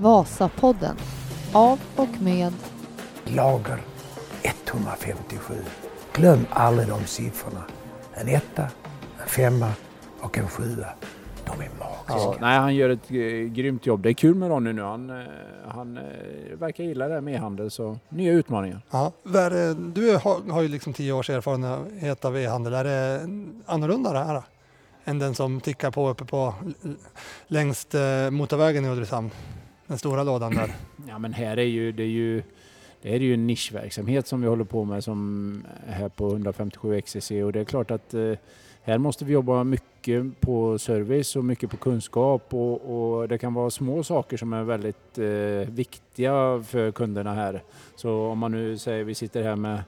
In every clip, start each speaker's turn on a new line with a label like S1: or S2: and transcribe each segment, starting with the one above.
S1: Vasapodden av och med
S2: Lager 157. Glöm aldrig de siffrorna. En etta, en femma och en sjua. De är magiska.
S3: Ja, nej, han gör ett eh, grymt jobb. Det är kul med Ronny nu. Han, eh, han eh, verkar gilla det här med e-handel, så nya utmaningar.
S4: Ja, du har, har ju liksom tio års erfarenhet av e-handel. Är det annorlunda det här? då? Än den som tickar på uppe på längst motorvägen i Ulricehamn? Den stora lådan där.
S3: Ja, men här är ju, det är ju det är ju en nischverksamhet som vi håller på med som här på 157 XCC och det är klart att eh, här måste vi jobba mycket på service och mycket på kunskap och, och det kan vara små saker som är väldigt eh, viktiga för kunderna här. Så om man nu säger vi sitter här med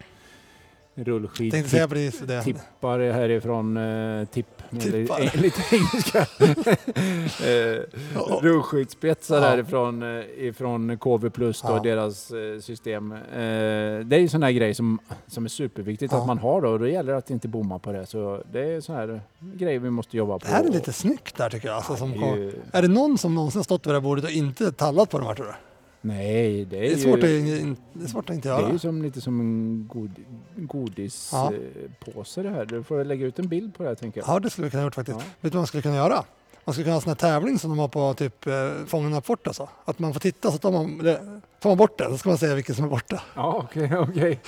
S3: rullskid
S4: Tänkte säga precis det.
S3: tippar härifrån eh, tipp
S4: Tippar.
S3: lite, lite engelska. eh,
S4: Ja.
S3: Rullskyddsspetsar
S4: Ja.
S3: därifrån eh, ifrån KV Plus då,
S4: Ja.
S3: deras eh, system. Eh, det är ju sån här grej som, som är superviktigt
S4: Ja.
S3: att man har då och då gäller det att inte bomma på det. Så det är sån här grejer vi måste jobba på.
S4: Det här är lite snyggt där tycker jag. Alltså, som
S3: ju,
S4: är det någon som någonsin ståt vid det här bordet och inte tallat på de här tror du?
S3: Nej, det är,
S4: Det är, svårt
S3: ju,
S4: att, det är svårt att inte
S3: det är
S4: göra.
S3: ju som, lite som en god,
S4: Ja.
S3: godispåse det här. Du får lägga ut en bild på det här tänker jag.
S4: Ja, det skulle vi kunna gjort faktiskt.
S3: Ja.
S4: Vet du vad man skulle kunna göra? Man skulle kunna ha en sån här tävling som de har på typ eh, Fångarna på fortet och så. Att man får titta så tar man, det- tar man bort det så ska man säga vilken som är borta.
S3: Ja, okej, okej.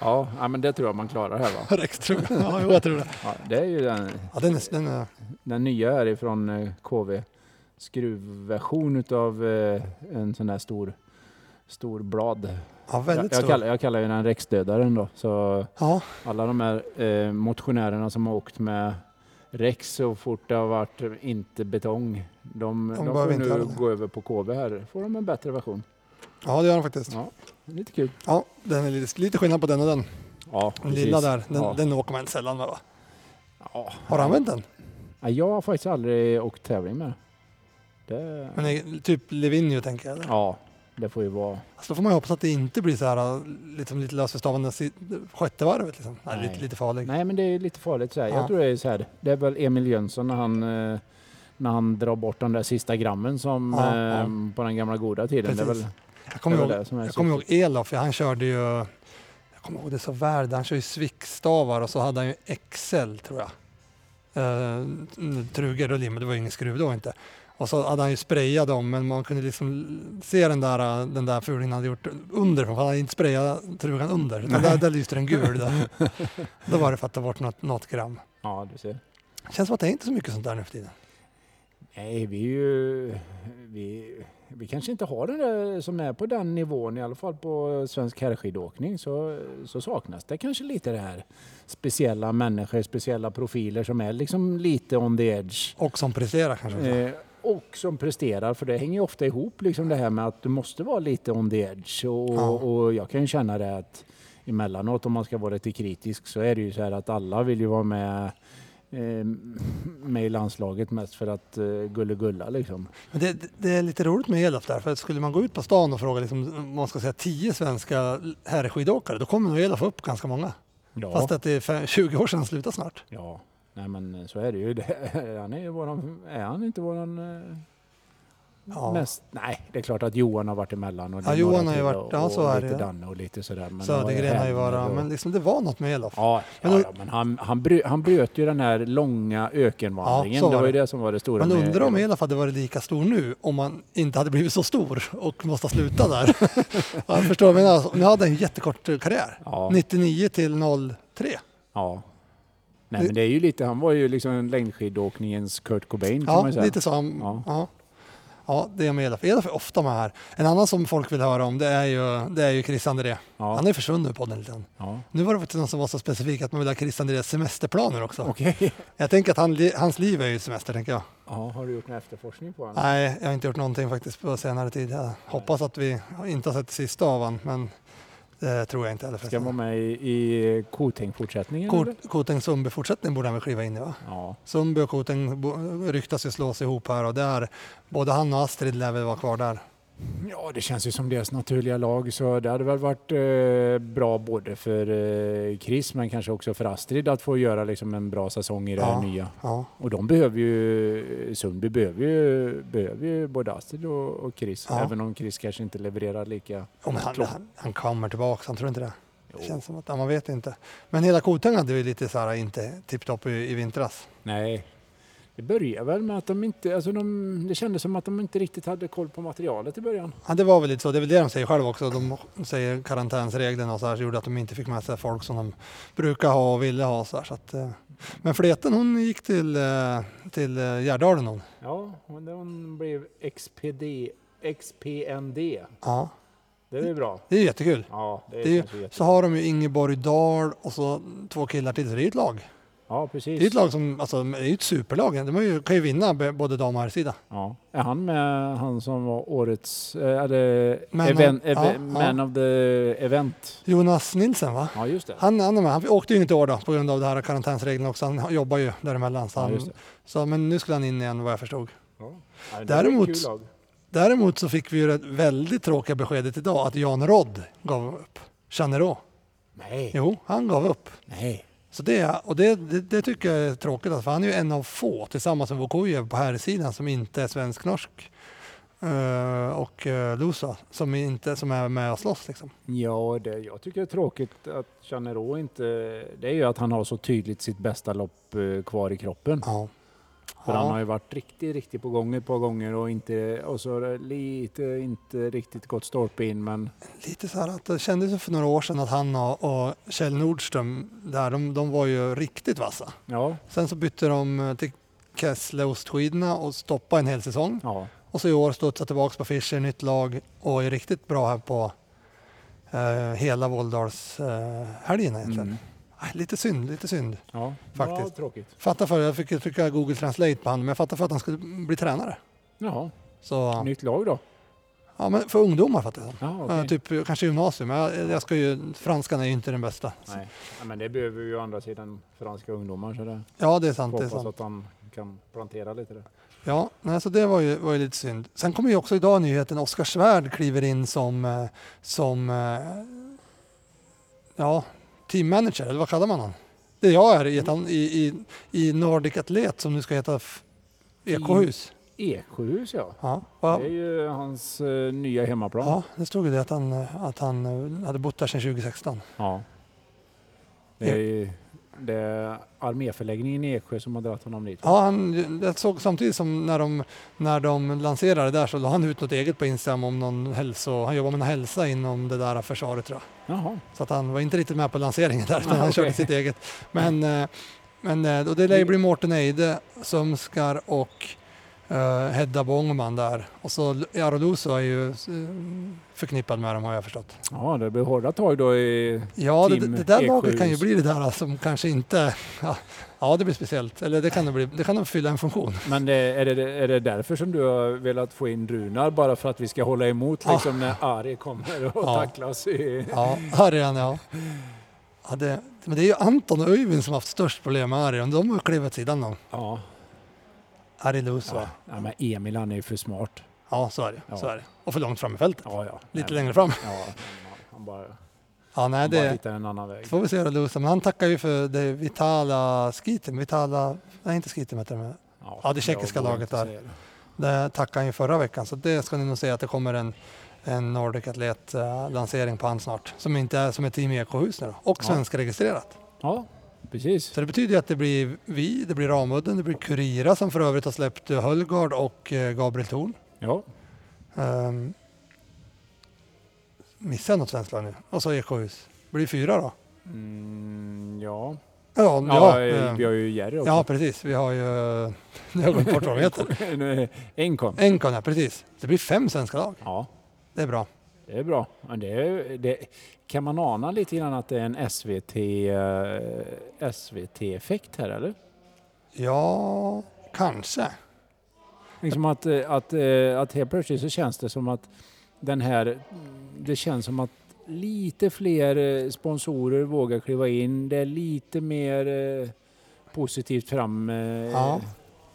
S3: Ja, ja, men det tror jag man klarar här va?
S4: Rex tror jag. Ja, jo, jag tror det.
S3: Ja, det är ju den,
S4: Ja, den är, den är,
S3: den nya här ifrån eh, KV. Skruvversion utav eh, en sån här stor, stor blad.
S4: ja,
S3: Jag,
S4: väldigt
S3: jag,
S4: stor.
S3: kallar, jag kallar ju den Rex-dödaren då. Så
S4: Ja,
S3: alla de här eh, motionärerna som har åkt med Rex så fort det har varit inte betong. De,
S4: De
S3: de, får nu gå över på KV här. får de en bättre version.
S4: ja, det gör den faktiskt.
S3: Ja, lite kul.
S4: Ja, den är lite, lite skillnad på den och den.
S3: Ja,
S4: Den lilla där, den,
S3: ja.
S4: den åker man sällan med va?
S3: Ja.
S4: Har du använt den?
S3: Ja, Jag har faktiskt aldrig åkt tävling med det.
S4: Men är, typ Livigno tänker jag. Eller?
S3: Ja, det får ju vara.
S4: Alltså, då får man ju hoppas att det inte blir så här liksom lite lösförstavande sjätte varvet. Liksom. Nej,
S3: Nej.
S4: Lite, lite farlig.
S3: Nej, men det är lite farligt så här.
S4: Ja.
S3: Jag tror det är så här. Det är väl Emil Jönsson när han, eh, när han drar bort de där sista grammen som
S4: Ja, ja.
S3: på den gamla goda tiden. Det är
S4: Precis.
S3: väl,
S4: Jag kommer ihåg, jag kommer ihåg Elof, för han körde ju, jag kommer ihåg det så väl, han kör ju svickstavar och så hade han ju XL tror jag. Uh, trugor och lim, det var ju ingen skruv då inte. Och så hade han ju sprayat dem, men man kunde liksom se den där, den där fulingen han hade gjort under, för han hade inte sprayat trugan under. Utan där, där lyste den gul. Där. Då var det för att ta bort något, något gram.
S3: Ja, du ser.
S4: Känns som att det är inte så mycket sånt där nu för tiden.
S3: Nej, vi är ju... Vi, vi kanske inte har den där som är på den nivån, i alla fall på svensk herrskidåkning, så, så saknas det kanske lite det här speciella människor, speciella profiler som är liksom lite on the edge.
S4: Och som presterar kanske.
S3: Eh, och som presterar, för det hänger ju ofta ihop liksom det här med att du måste vara lite on the edge. Och,
S4: Ja.
S3: och jag kan ju känna det att emellanåt om man ska vara lite kritisk så är det ju så här att alla vill ju vara med eh, med i landslaget mest för att eh, gulla liksom.
S4: Men det, det- är lite roligt med Elof där, för skulle man gå ut på stan och fråga liksom, om man ska säga 10 svenska herrskidåkare, då kommer nog Elof upp ganska många.
S3: Ja,
S4: Fast att det är fem- 20 år sedan han slutade snart.
S3: ja. Nej men så är det ju. Han är ju våran, är han inte våran eh,
S4: Ja.
S3: mest? Nej, det är klart att Johan har varit emellan. Och
S4: Ja, Johan har ju varit-
S3: och,
S4: ja, så är
S3: lite
S4: det, ja.
S3: Danne och lite sådär. Men
S4: Södergren har ju varit,
S3: och-
S4: men liksom det var något med Elof.
S3: Ja,
S4: Men
S3: ja,
S4: då-
S3: ja, men han, han, bröt, han bröt ju den här långa ökenvandringen.
S4: Ja,
S3: det
S4: var
S3: ju
S4: det.
S3: som var det stora.
S4: Man undrar om Elof hade varit lika stor nu om man inte hade blivit så stor och måste ha slutat där. ja, jag förstår, men alltså, nu hade han en jättekort eh, karriär.
S3: Ja,
S4: 99 till 03.
S3: ja. Nej, men det är ju lite, han var ju liksom längdskidåkningens Kurt Cobain kan
S4: Ja,
S3: man säga.
S4: lite så. han-
S3: Ja.
S4: Ja. Ja. det är med Elof. Elof är ofta med här. En annan som folk vill höra om det är ju, det är ju Chris André.
S3: Ja,
S4: Han är försvunnen ur podden lite
S3: ja.
S4: Nu var det faktiskt någon som var så specifik att man vill ha Chris Andrés semesterplaner också.
S3: Okej.
S4: Jag tänker att han, hans liv är ju semester, tänker jag.
S3: Ja, har du gjort en efterforskning på honom?
S4: Nej, jag har inte gjort någonting faktiskt på senare tid. Jag hoppas att vi inte har sett det sista av han, men det tror jag inte heller.
S3: Ska han vara med i, i Koteng-fortsättningen? eller?
S4: Kot- Koteng Sundby fortsättning borde han väl kliva in i va?
S3: Ja,
S4: Sundby och Koteng bo- ryktas ju slås ihop här och där både han och Astrid lär väl vara kvar där.
S3: Ja, det känns ju som deras naturliga lag så det hade väl varit eh, bra både för eh, Chris men kanske också för Astrid att få göra liksom en bra säsong i det här
S4: Ja.
S3: nya.
S4: Ja,
S3: Och de behöver ju, Sundby behöver ju, behöver ju både Astrid och, och Chris.
S4: Ja.
S3: Även om Chris kanske inte levererar lika
S4: men han, han, han kommer tillbaka, han tror inte det?
S3: Jo.
S4: Det känns som att, man vet inte. Men hela Kotang hade ju lite så här inte tipptopp i, i vintras.
S3: Nej, det börjar väl med att de inte, alltså de, det kändes som att de inte riktigt hade koll på materialet i början.
S4: Ja, det var väl lite så, det är väl det de säger själva också. De säger karantänsreglerna och så här så gjorde att de inte fick med sig folk som de brukar ha och ville ha. Så här, så att, eh. Men Fleten hon gick till, eh, till eh, Gärdalen hon.
S3: Ja, den blev XPD, XPND.
S4: Ja,
S3: Det är bra.
S4: det är jättekul.
S3: Ja, det,
S4: Det är ju
S3: jättebra.
S4: Så har de ju Ingeborg Dahl och så två killar till, så det är ett lag.
S3: Ja, precis.
S4: Det är ett lag som, alltså det är ju ett superlag. De ju, kan ju vinna både dam och herrsida.
S3: Ja. Är han med han som var årets, eh, eller
S4: Man of-
S3: event,
S4: ja,
S3: eve-
S4: ja.
S3: man of the event?
S4: Jonas Nilsen va?
S3: Ja, just det.
S4: Han, han är med. Han åkte ju inte i år då på grund av det här karantänsreglerna också. Han jobbar ju däremellan. Så
S3: Ja,
S4: han,
S3: just det.
S4: så, men nu skulle han in igen vad jag förstod.
S3: Ja. Ja, det
S4: Däremot-. Däremot så fick vi ju det väldigt tråkiga beskedet idag att Jan Rodd gav upp. Chanero.
S3: Nej.
S4: Jo, han gav upp.
S3: Nej.
S4: Så det, och det, det, det tycker jag är tråkigt, för han är ju en av få tillsammans med Vukojev på här sidan som inte är svensk-norsk. Eh, och uh, Lusa som, inte, som är med och slåss. Liksom.
S3: Ja, det jag tycker är tråkigt att Chanero inte... Det är ju att han har så tydligt sitt bästa lopp eh, kvar i kroppen.
S4: Ja.
S3: För han har
S4: Ja.
S3: ju varit riktigt, riktigt på gång ett par gånger och inte... Och så lite, inte riktigt gått stolpe in men...
S4: Lite så här att det kändes för några år sedan att han och, och Kjell Nordström där, de, de var ju riktigt vassa.
S3: Ja,
S4: Sen så bytte de eh, till Kessle ostskidorna och stoppade en hel säsong.
S3: ja.
S4: Och så i år studsar tillbaka på Fischer, nytt lag och är riktigt bra här på eh, hela Våldalshelgen eh, egentligen.
S3: Mm.
S4: Nej, lite synd, lite synd.
S3: Ja,
S4: Faktiskt.
S3: Ja, tråkigt.
S4: Fattar för, jag fick trycka Google Translate på honom, men jag fattar för att han skulle bli tränare.
S3: Jaha,
S4: Så,
S3: nytt lag då?
S4: ja, men för ungdomar fattar jag.
S3: Ja, okej.
S4: Typ kanske gymnasium, jag, jag ska ju, franskan är ju inte den bästa.
S3: Nej. Ja, men det behöver ju å andra sidan franska ungdomar så det
S4: Ja, det är sant. Det är
S3: hoppas
S4: sant.
S3: att han kan plantera lite där.
S4: Ja, nej, så det var ju, var ju lite synd. Sen kommer ju också idag nyheten Oskar Svärd kliver in som, eh, som eh, ja, teammanager, eller vad kallar man honom? Det jag är i, ett, i, i, i Nordic Atlet som nu ska heta Ekohus.
S3: Eksjöhus ja.
S4: Ja, va?
S3: Det är ju hans eh, nya hemmaplan.
S4: ja, det stod ju det att han, eh, att han eh, hade bott där sedan 2016.
S3: Ja. Det är, det är arméförläggningen i Eksjö som har dragit honom dit.
S4: Ja, han, jag såg samtidigt som när de, när de lanserade där så la han ut något eget på Instagram om någon hälso, han jobbar med någon hälsa inom det där försvaret tror jag.
S3: Jaha.
S4: Så att han var inte riktigt med på lanseringen där, utan
S3: Ah,
S4: han
S3: okej.
S4: körde sitt eget. Men, eh, men eh, och det lär ju bli Mårten Eide, Sömskar och uh, Hedda Bångman där. Och så Jaroluso är ju eh, förknippad med dem har jag förstått.
S3: Ja, det blir hårda tag då i...
S4: Ja, det, det där laget
S3: Eksjöhus.
S4: kan ju bli det där som kanske inte... Ja, ja det blir speciellt. Eller det kan, det bli, det kan nog fylla en funktion.
S3: Men det, är, det, är det därför som du har velat få in Runar? Bara för att vi ska hålla emot
S4: Ja.
S3: liksom när Ari kommer och
S4: Ja.
S3: tacklas i...
S4: Ja, han ja. ja det, men det är ju Anton och Öyvind som har haft störst problem med Ari. De har klivit åt sidan då.
S3: Ja.
S4: Ari Luso.
S3: Ja.
S4: Ja.
S3: ja, men Emil han är ju för smart.
S4: ja, så är det.
S3: Ja.
S4: Så är det. Och för långt fram i fältet.
S3: Ja, ja.
S4: Lite
S3: Nej,
S4: längre fram.
S3: Ja, han bara,
S4: Ja, nej,
S3: han bara
S4: det
S3: hittar en annan väg.
S4: får vi se hur det. Men han tackar ju för det Vitala Skiten. Vitala, nej inte Skiten heter det. men Ja, det tjeckiska laget där.
S3: det.
S4: Det tackade han ju förra veckan. Så det ska ni nog se att det kommer en, en Nordic Atlet eh, på han snart. Som inte är som är Team Ekohus nu då. Och
S3: Ja.
S4: svenska registrerat.
S3: Ja, precis.
S4: Så det betyder att det blir vi, det blir Ramudden, det blir Kurira som för övrigt har släppt eh, Höllgard och eh, Gabriel Thorn.
S3: Ja,
S4: Um, missar jag något svenskt lag nu? Och så Ekohus. Blir det fyra då?
S3: mm, ja.
S4: Ja,
S3: ja,
S4: ja,
S3: eh, vi har ju Jerry också.
S4: ja precis. Vi har ju... Nu har jag glömt bort vad de heter.
S3: Enkon.
S4: Enkon, ja precis. Det blir fem svenska lag.
S3: Ja,
S4: Det är bra.
S3: Det är bra. Det, är- det, kan man ana lite grann att det är en SVT, eh, SVT-effekt här eller?
S4: Ja, kanske.
S3: Liksom att, eh, att, eh, att helt plötsligt så känns det som att den här, det känns som att lite fler eh, sponsorer vågar kliva in. Det är lite mer eh, positivt fram.
S4: Ja.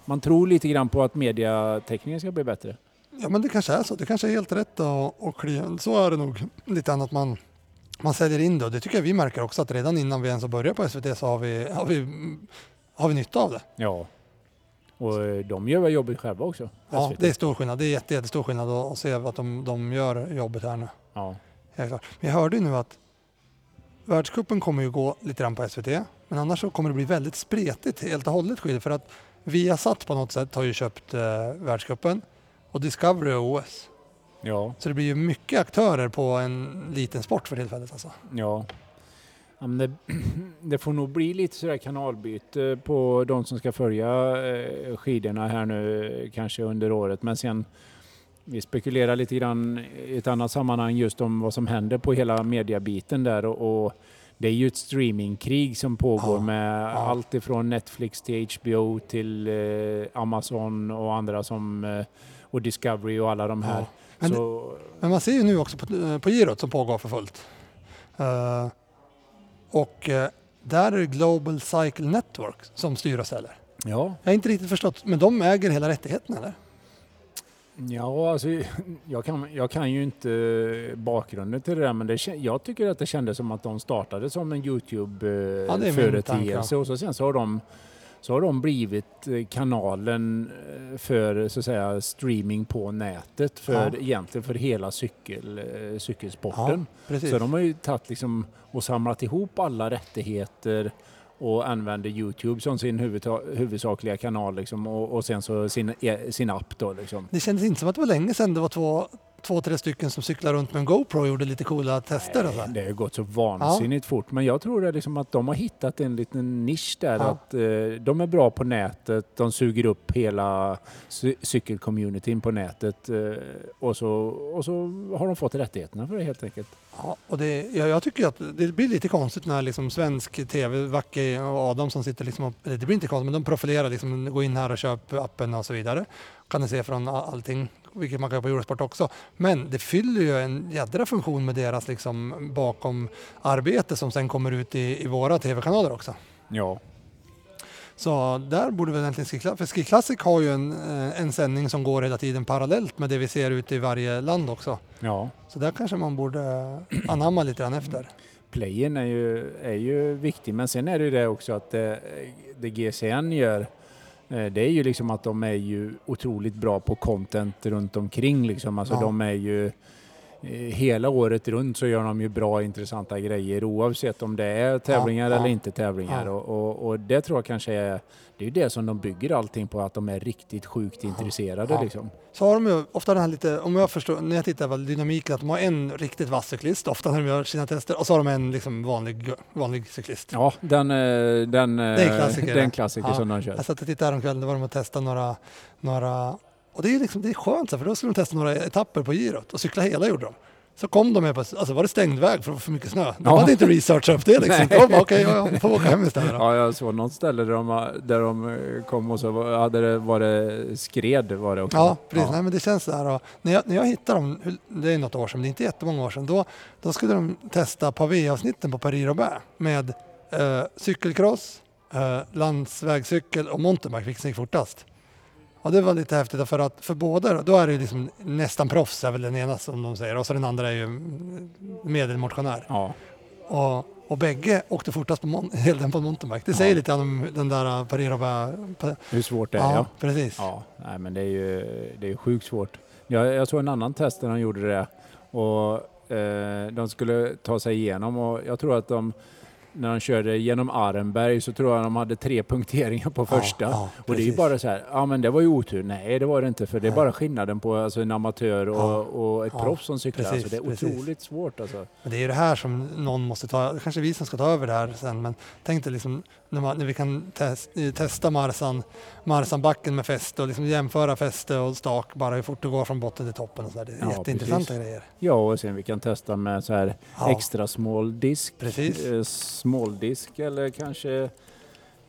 S3: Man tror lite grann på att mediatäckningen ska bli bättre.
S4: Ja men det kanske är så. Det kanske är helt rätt och, och kli- så är det nog lite annat man, man säljer in det och det tycker jag vi märker också att redan innan vi ens har börjat på SVT så har vi, har vi, har vi nytta av det.
S3: Ja. Och eh, de gör väl jobbet själva också?
S4: Ja,
S3: SVT.
S4: det är stor skillnad. Det är jätte, jättestor skillnad att, att se att de, de gör jobbet här nu.
S3: Ja.
S4: Men jag hörde ju nu att världscupen kommer ju gå lite grann på SVT. Men annars så kommer det bli väldigt spretigt helt och hållet för att Viasat på något sätt har ju köpt eh, världscupen och Discovery och OS.
S3: Ja.
S4: Så det blir ju mycket aktörer på en liten sport för tillfället alltså.
S3: Ja. ja men det, det får nog bli lite sådär kanalbyte på de som ska följa eh, skidorna här nu kanske under året. Men sen vi spekulerar lite grann i ett annat sammanhang just om vad som händer på hela mediabiten där och, och det är ju ett streamingkrig som pågår
S4: Ja,
S3: med
S4: ja.
S3: allt ifrån Netflix till HBO till eh, Amazon och andra som eh, och Discovery och alla de här.
S4: Ja. Men-
S3: Så,
S4: Men man ser ju nu också på, eh, på girot som pågår för fullt. Eh, och eh, där är det Global Cycle Network som styr och ställer.
S3: ja,
S4: Jag har inte riktigt förstått, men de äger hela rättigheten eller?
S3: Ja, alltså, jag, kan, jag kan ju inte bakgrunden till det där men det, jag tycker att det kändes som att de startade som en Youtube-företeelse och så sen så har de så har de blivit eh, kanalen eh, för så att säga streaming på nätet för
S4: Ja.
S3: egentligen för hela cykel, eh, cykelsporten.
S4: precis.
S3: Så de har ju tagit liksom och samlat ihop alla rättigheter och använder Youtube som sin huvudsakliga kanal liksom, och, och sen så sin, sin app då liksom.
S4: Det kändes inte som att det var länge sedan det var två, två tre stycken som cyklade runt med en GoPro och gjorde lite coola tester här.
S3: Det har gått så vansinnigt fort men jag tror liksom att de har hittat en liten nisch där
S4: Ja.
S3: att eh, de är bra på nätet, de suger upp hela cy- cykelcommunityn på nätet eh, och, så, och så har de fått rättigheterna för det helt enkelt.
S4: Ja, och det, ja, jag tycker att det blir lite konstigt när liksom svensk tv, Vacke och Adam som sitter liksom, och- det blir inte konstigt, men de profilerar liksom, gå in här och köp appen och så vidare. Kan ni se från all- allting, vilket man kan göra på Eurosport också. Men det fyller ju en jädra funktion med deras liksom bakom arbete som sen kommer ut i, i våra tv-kanaler också.
S3: Ja,
S4: Så där borde väl egentligen Ski för Ski Classic har ju en, eh, en sändning som går hela tiden parallellt med det vi ser ute i varje land också.
S3: ja.
S4: Så där kanske man borde anamma lite grann efter.
S3: Playen är ju, är ju viktig men sen är det ju det också att det, det GCN gör eh, det är ju liksom att de är ju otroligt bra på content runt omkring liksom. Alltså
S4: Ja.
S3: de är ju eh, Hela året runt så gör de ju bra intressanta grejer oavsett om det är tävlingar
S4: Ja, ja.
S3: eller inte tävlingar.
S4: Ja.
S3: Och, och, och det tror jag kanske är Det är det som de bygger allting på, att de är riktigt sjukt intresserade
S4: Ja.
S3: liksom.
S4: Så har de ju ofta den här lite, om jag förstår, när jag tittar på dynamiken, att de har en riktigt vass cyklist, ofta när de gör sina tester, och så har de en liksom vanlig, vanlig cyklist.
S3: Ja, den, eh, den, eh,
S4: Det är en klassiker,
S3: den
S4: det.
S3: klassiker
S4: Ja.
S3: som de kör.
S4: Jag satt och tittade häromkvällen, då var de och testade några, några och det är, liksom, det är skönt, för då skulle de testa några etapper på girot och cykla hela gjorde de. Så kom de med på, alltså var det stängd väg för för mycket snö. De
S3: Ja.
S4: hade inte researchat upp det liksom. De bara, okej, ja, ja, får åka hem istället då.
S3: Ja, jag såg något ställe där de, där de kom och så hade det varit skred var det också.
S4: Ja, precis. Nej, men det känns så här. Och när, jag, när jag hittade dem, det är något år sedan, det är inte jättemånga år sedan, då, då skulle de testa pavé-avsnitten på Paris-Roubaix med eh, cykelcross, eh, landsvägscykel och mountainbike, vilket gick fortast. Och det var lite häftigt för att för båda, då är det ju liksom nästan proffs är väl den ena som de säger och så den andra är ju medelmotionär.
S3: Ja,
S4: Och, och bägge åkte fortast på, mon- helden på mountainbike. Det säger
S3: Ja.
S4: lite om den där uh, Paris-Roubaix. Pa-
S3: hur svårt det är
S4: Ja,
S3: ja.
S4: precis.
S3: Ja, nej men det är ju det är sjukt svårt. Jag, jag såg en annan test där de gjorde det och eh, de skulle ta sig igenom och jag tror att de när de körde genom Arenberg så tror jag de hade tre punkteringar på första.
S4: Ja, ja,
S3: och det är ju
S4: precis.
S3: bara så här, ja men det var ju otur. Nej det var det inte för det är bara skillnaden på alltså, en amatör och, och ett proffs som cyklar.
S4: precis,
S3: alltså, det är
S4: precis.
S3: otroligt svårt alltså.
S4: Men det är ju det här som någon måste ta, kanske vi som ska ta över det här sen, men tänk dig liksom när, man, när vi kan tes, eh, testa Marsan, Marsanbacken med fäste och liksom jämföra fäste och stak, bara hur fort det går från botten till toppen och så där. Det är
S3: Ja,
S4: jätteintressanta
S3: precis.
S4: grejer.
S3: Ja och sen vi kan testa med så här
S4: Ja.
S3: extra small disk. Eh, småldisk eller kanske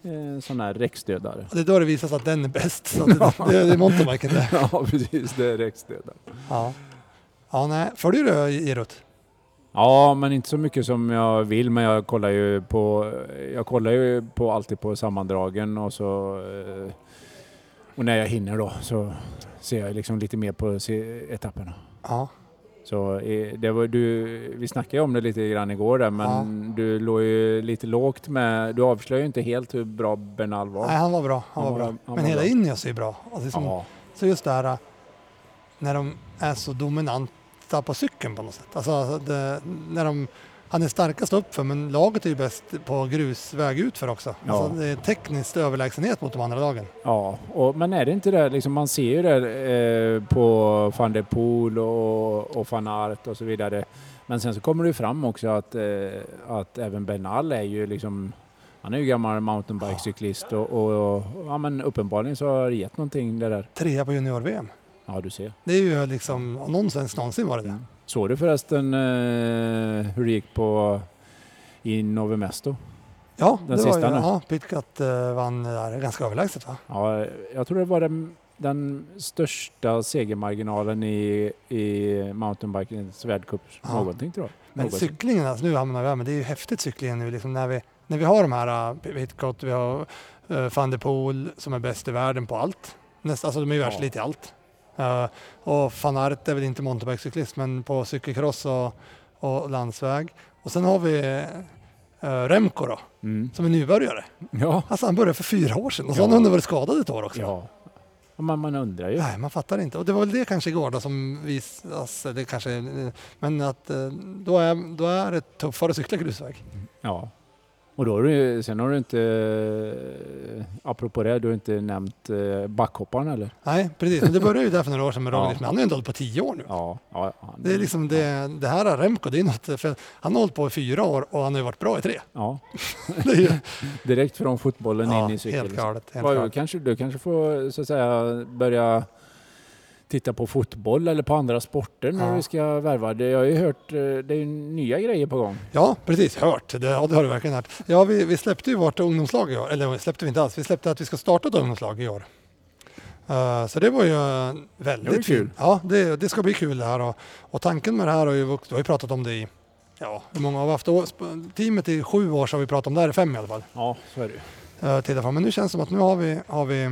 S3: eh, sån här räckstödare.
S4: Det är då det visar sig att den är bäst. Så det, det, det är mountainbiken det.
S3: ja precis, det är räckstödare.
S4: Ja. Ja, nej. Följer du girot?
S3: Ja, men inte så mycket som jag vill. Men jag kollar ju på, jag kollar ju på alltid på sammandragen och så eh, Och när jag hinner då så ser jag liksom lite mer på etapperna.
S4: Ja,
S3: Så eh, det var, du, vi snackade ju om det lite grann igår där, men du låg ju lite lågt med... Du avslöjar ju inte helt hur bra Bernal var.
S4: nej han var bra. Han
S3: Han
S4: var bra.
S3: han
S4: Men
S3: var
S4: hela. Ineos är ju bra. Alltså, liksom,
S3: ja,
S4: Så just det här äh, när de är så dominanta på cykeln på något sätt. Alltså, alltså det, när de, han är starkast uppför men laget är ju bäst på grusväg utför också.
S3: Ja.
S4: Alltså, det är tekniskt överlägsenhet mot de andra lagen.
S3: ja. Och, men är det inte det, liksom, man ser ju det eh, på van der Poel och, och van Aert och så vidare. Men sen så kommer det ju fram också att, eh, att även Bernal är ju liksom han är ju gammal mountainbikecyklist och, och, och ja, men uppenbarligen så har det gett någonting det där.
S4: Trea på junior-VM.
S3: Ja, du ser.
S4: Det är ju liksom någonsin någonsin varit det.
S3: Mm. Såg du förresten eh, hur det gick på i Novemesto?
S4: Ja,
S3: Den
S4: det var
S3: sista
S4: ju,
S3: nu.
S4: ja, Pitcat eh, vann där ganska överlägset va?
S3: Ja, jag tror det var den, den största segermarginalen i, i mountainbikens världscup
S4: Ja.
S3: någonting tror jag.
S4: Men
S3: Någonsin.
S4: cyklingen, alltså, nu hamnar vi här, men det är ju häftigt cyklingen nu liksom när vi, när vi har de här uh, Pitcott, vi har uh, van der Poel som är bäst i världen på allt. Näst, alltså de är ju
S3: Ja.
S4: världselit i allt. Uh, och van Aert är väl inte mountainbikecyklist men på cykelcross och, och landsväg. Och sen har vi uh, Remco då,
S3: Mm.
S4: som är nybörjare.
S3: Ja.
S4: Alltså han började för fyra år sedan och så
S3: Ja.
S4: har han varit skadad ett år också.
S3: ja. Man, man undrar ju.
S4: Nej, man fattar inte. Och det var väl det kanske igår då som visas, det kanske, men att eh, då är, då är det tuffare att cykla grusväg.
S3: Ja. Och då har du, sen har du inte, apropå det, du har inte nämnt eh, backhopparen eller?
S4: Nej, precis. Men det började ju där för några år sedan med
S3: Ja.
S4: Roglic, men han har ju inte hållit på tio år nu.
S3: Ja. ja, ja.
S4: Det är liksom det, det här är Remco, det är något, för han har hållit på i fyra år och han har ju varit bra i tre.
S3: ja.
S4: Det är ju,
S3: Direkt från fotbollen in i cykeln.
S4: helt galet. Helt galet.
S3: kanske, du kanske får så att säga börja titta på fotboll eller på andra sporter när
S4: Ja.
S3: vi ska värva. Det, jag har ju hört, eh, det är nya grejer på gång.
S4: Ja, precis. Hört. Det, ja, det har du verkligen hört. Ja, vi, vi släppte ju vårt ungdomslag i år. Eller släppte vi inte alls. Vi släppte att vi ska starta ett ungdomslag i år. Eh, så det var ju väldigt
S3: Det var kul.
S4: Ja, det, det ska bli kul det här. Och, och tanken med det här har ju vuxit. Vi har ju pratat om det i, ja, hur många har vi haft? år? Teamet i sju år så har vi pratat om det här i fem i alla fall.
S3: Ja, så är det ju.
S4: Uh. Men nu känns det som att nu har vi, har vi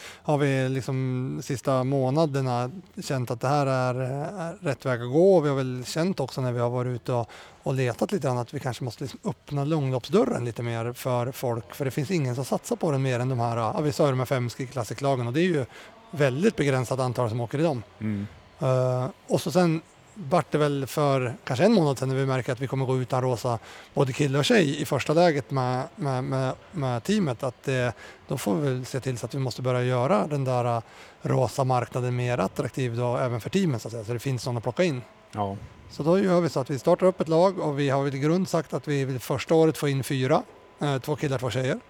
S4: har vi liksom sista månaderna känt att det här är, är rätt väg att gå. Vi har väl känt också när vi har varit ute och, och letat lite grann att vi kanske måste liksom öppna långloppsdörren lite mer för folk. För det finns ingen som satsar på den mer än de här, ja, vi sa ju de här fem klassiklagen och det är ju väldigt begränsat antal som åker i dem.
S3: Mm.
S4: Uh, och så sen vart det väl för kanske en månad sedan när vi märker att vi kommer gå utan rosa både kille och tjej i första läget med, med, med, med teamet att det, då får vi väl se till så att vi måste börja göra den där uh, rosa marknaden mer attraktiv då även för teamen så att säga så det finns någon att plocka in.
S3: Ja.
S4: Så då gör vi så att vi startar upp ett lag och vi har väl i grund sagt att vi vill första året få in fyra, eh, två killar, två tjejer.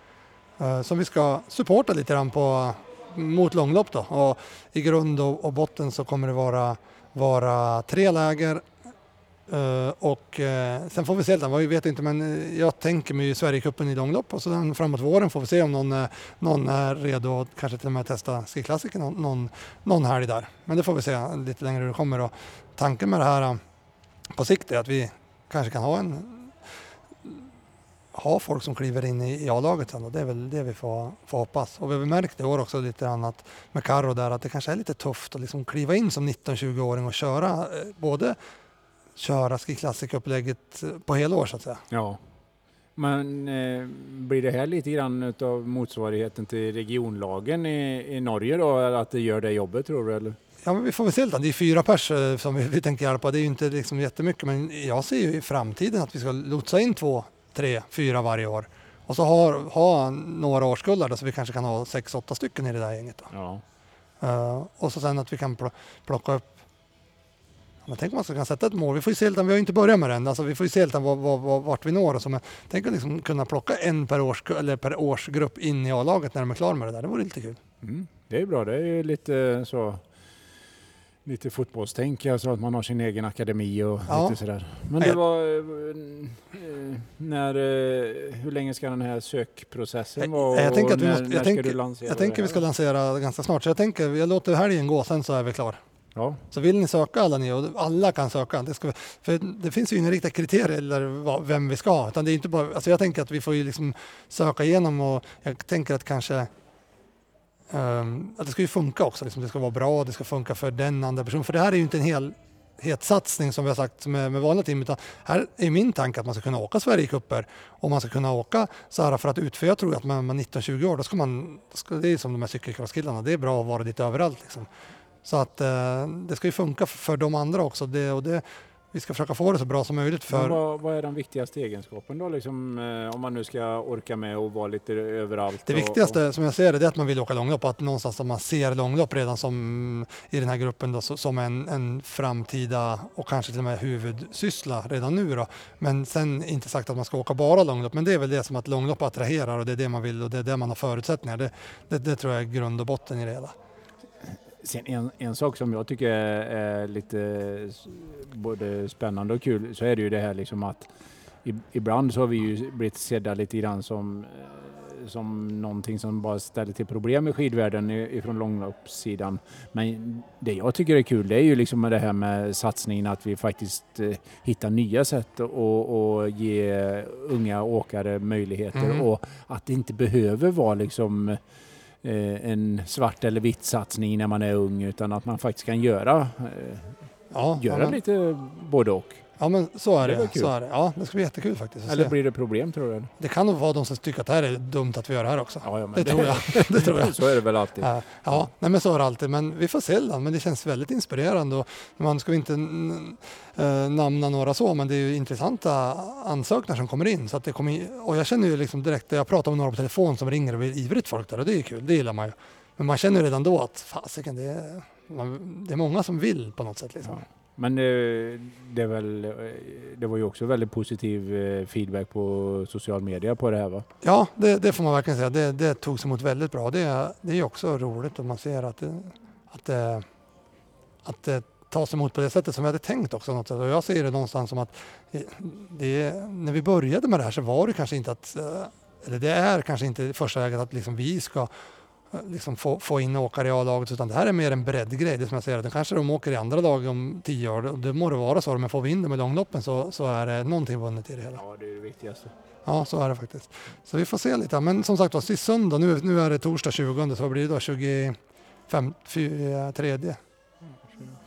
S4: Eh, som vi ska supporta lite grann på, mot långlopp då. Och i grund och, och botten så kommer det vara, vara tre läger Uh, och uh, sen får vi se, vi vet inte men eh, jag tänker mig ju Sverigecupen i långlopp och sen framåt våren får vi se om någon, någon är redo att kanske till och med testa Ski någon, någon, någon helg där. Men det får vi se lite längre hur det kommer och tanken med det här på sikt är att vi kanske kan ha en ha folk som kliver in i, i A-laget sen och det är väl det vi får, får hoppas. Och vi har märkt i år också lite grann att med Karo där att det kanske är lite tufft att liksom kliva in som 19-20-åring och köra eh, både köra Ski Classic-upplägget eh, på hela år så att säga.
S3: ja. Men eh, blir det här lite grann utav motsvarigheten till regionlagen i, i Norge då? Att det gör det jobbet tror du? Eller?
S4: Ja, men vi får väl se lite. Det är fyra pers eh, som vi, vi tänker hjälpa. Det är ju inte liksom jättemycket, men jag ser ju i framtiden att vi ska lotsa in två, tre, fyra varje år. Och så ha, ha några årskullar då, så vi kanske kan ha sex, åtta stycken i det där gänget. Då.
S3: Ja.
S4: Eh, och så sen att vi kan pl- plocka upp men tänk om man ska kunna sätta ett mål. Vi får ju se vi har ju inte börjat med den. Alltså, vi får ju se vad, vad, vad, vart vi når. Och så, men tänk att liksom kunna plocka en per, års, eller per årsgrupp in i A-laget när de är klara med det där. Det vore lite kul.
S3: Mm. Det är bra. Det är ju lite så lite fotbollstänk, alltså att man har sin egen akademi och
S4: Ja.
S3: lite sådär. Men det var... eh, När, eh, hur länge ska den här sökprocessen vara?
S4: jag tänker att vi
S3: och
S4: måste-
S3: när,
S4: jag
S3: när lansera
S4: Jag tänker vi ska lansera ganska snart. Så jag tänker, jag låter helgen gå, sen så är vi klar.
S3: Ja,
S4: Så vill ni söka alla ni, och alla kan söka. Det, ska, för det finns ju inga riktiga kriterier eller vem vi ska ha. Utan det är inte bara, alltså jag tänker att vi får ju liksom söka igenom och jag tänker att kanske Um, att det ska ju funka också. Liksom. Det ska vara bra, det ska funka för den andra personen. För det här är ju inte en hel satsning som vi har sagt med, med vanliga team utan här är min tanke att man ska kunna åka Sverigecuper och man ska kunna åka så här för att utföra. Jag tror att man, man 19-20 år då ska man, ska, det är som de här cykelcrosskillarna, det är bra att vara lite överallt liksom. Så att eh, det ska ju funka för, för de andra också det, och det, vi ska försöka få det så bra som möjligt. För...
S3: Vad, vad, är den viktigaste egenskapen då, liksom, eh, om man nu ska orka med och vara lite överallt?
S4: Det
S3: och,
S4: viktigaste som jag ser det är att man vill åka långlopp, att någonstans att man ser långlopp redan som i den här gruppen då, som en, en framtida och kanske till och med huvudsyssla redan nu. Då. Men sen inte sagt att man ska åka bara långlopp, men det är väl det som att långlopp attraherar och det är det man vill och det är det man har förutsättningar. Det, det, det tror jag är grund och botten i det hela.
S3: Sen en, en sak som jag tycker är, lite både spännande och kul så är det ju det här liksom att ibland så har vi ju blivit sedda lite grann som, eh, som någonting som bara ställer till problem i skidvärlden ifrån långloppssidan. Men det jag tycker är kul det är ju liksom det här med satsningen att vi faktiskt eh, hittar nya sätt och, ge unga åkare möjligheter mm. och att det inte behöver vara liksom en svart eller vitt satsning när man är ung utan att man faktiskt kan göra, eh, ja, göra lite både och.
S4: Ja men så är det. det så är det. Ja, det ska bli jättekul faktiskt.
S3: Eller blir det problem tror du?
S4: Det kan nog vara de som tycker att det här är dumt att vi gör det här också.
S3: Ja, ja,
S4: det, det, tror jag. det tror jag.
S3: så är det väl alltid.
S4: Ja, ja nej, men så är det alltid. Men vi får se då. Men det känns väldigt inspirerande och man ska inte äh, namna några så, men det är ju intressanta ansökningar som kommer in. Så att det kommer in, och jag känner ju liksom direkt, jag pratar med några på telefon som ringer och vill ivrigt folk där och det är ju kul, det gillar man ju. Men man känner ju redan då att fasiken, det, är, det är många som vill på något sätt. Liksom.
S3: Ja. Men eh, det, väl, eh, det var ju också väldigt positiv eh, feedback på social media på det här va?
S4: Ja, det, det får man verkligen säga. Det, det togs emot väldigt bra. Det, det är också roligt att man ser att det, att det, att det tas emot på det sättet som vi hade tänkt också. Något sätt. Och jag ser det någonstans som att det, när vi började med det här så var det kanske inte att, eller det är kanske inte första läget att liksom vi ska liksom få, få in åkare i A-laget utan det här är mer en breddgrej. Det som jag säger, det kanske de åker i andra lag om tio år. Det må det vara så, men får vi in dem i långloppen så, så är det någonting vunnet i det hela.
S3: Ja, det är det viktigaste.
S4: Ja, så är det faktiskt. Så vi får se lite. Men som sagt var, söndag, nu, nu är det torsdag 20, så vad blir det då? 25, 3?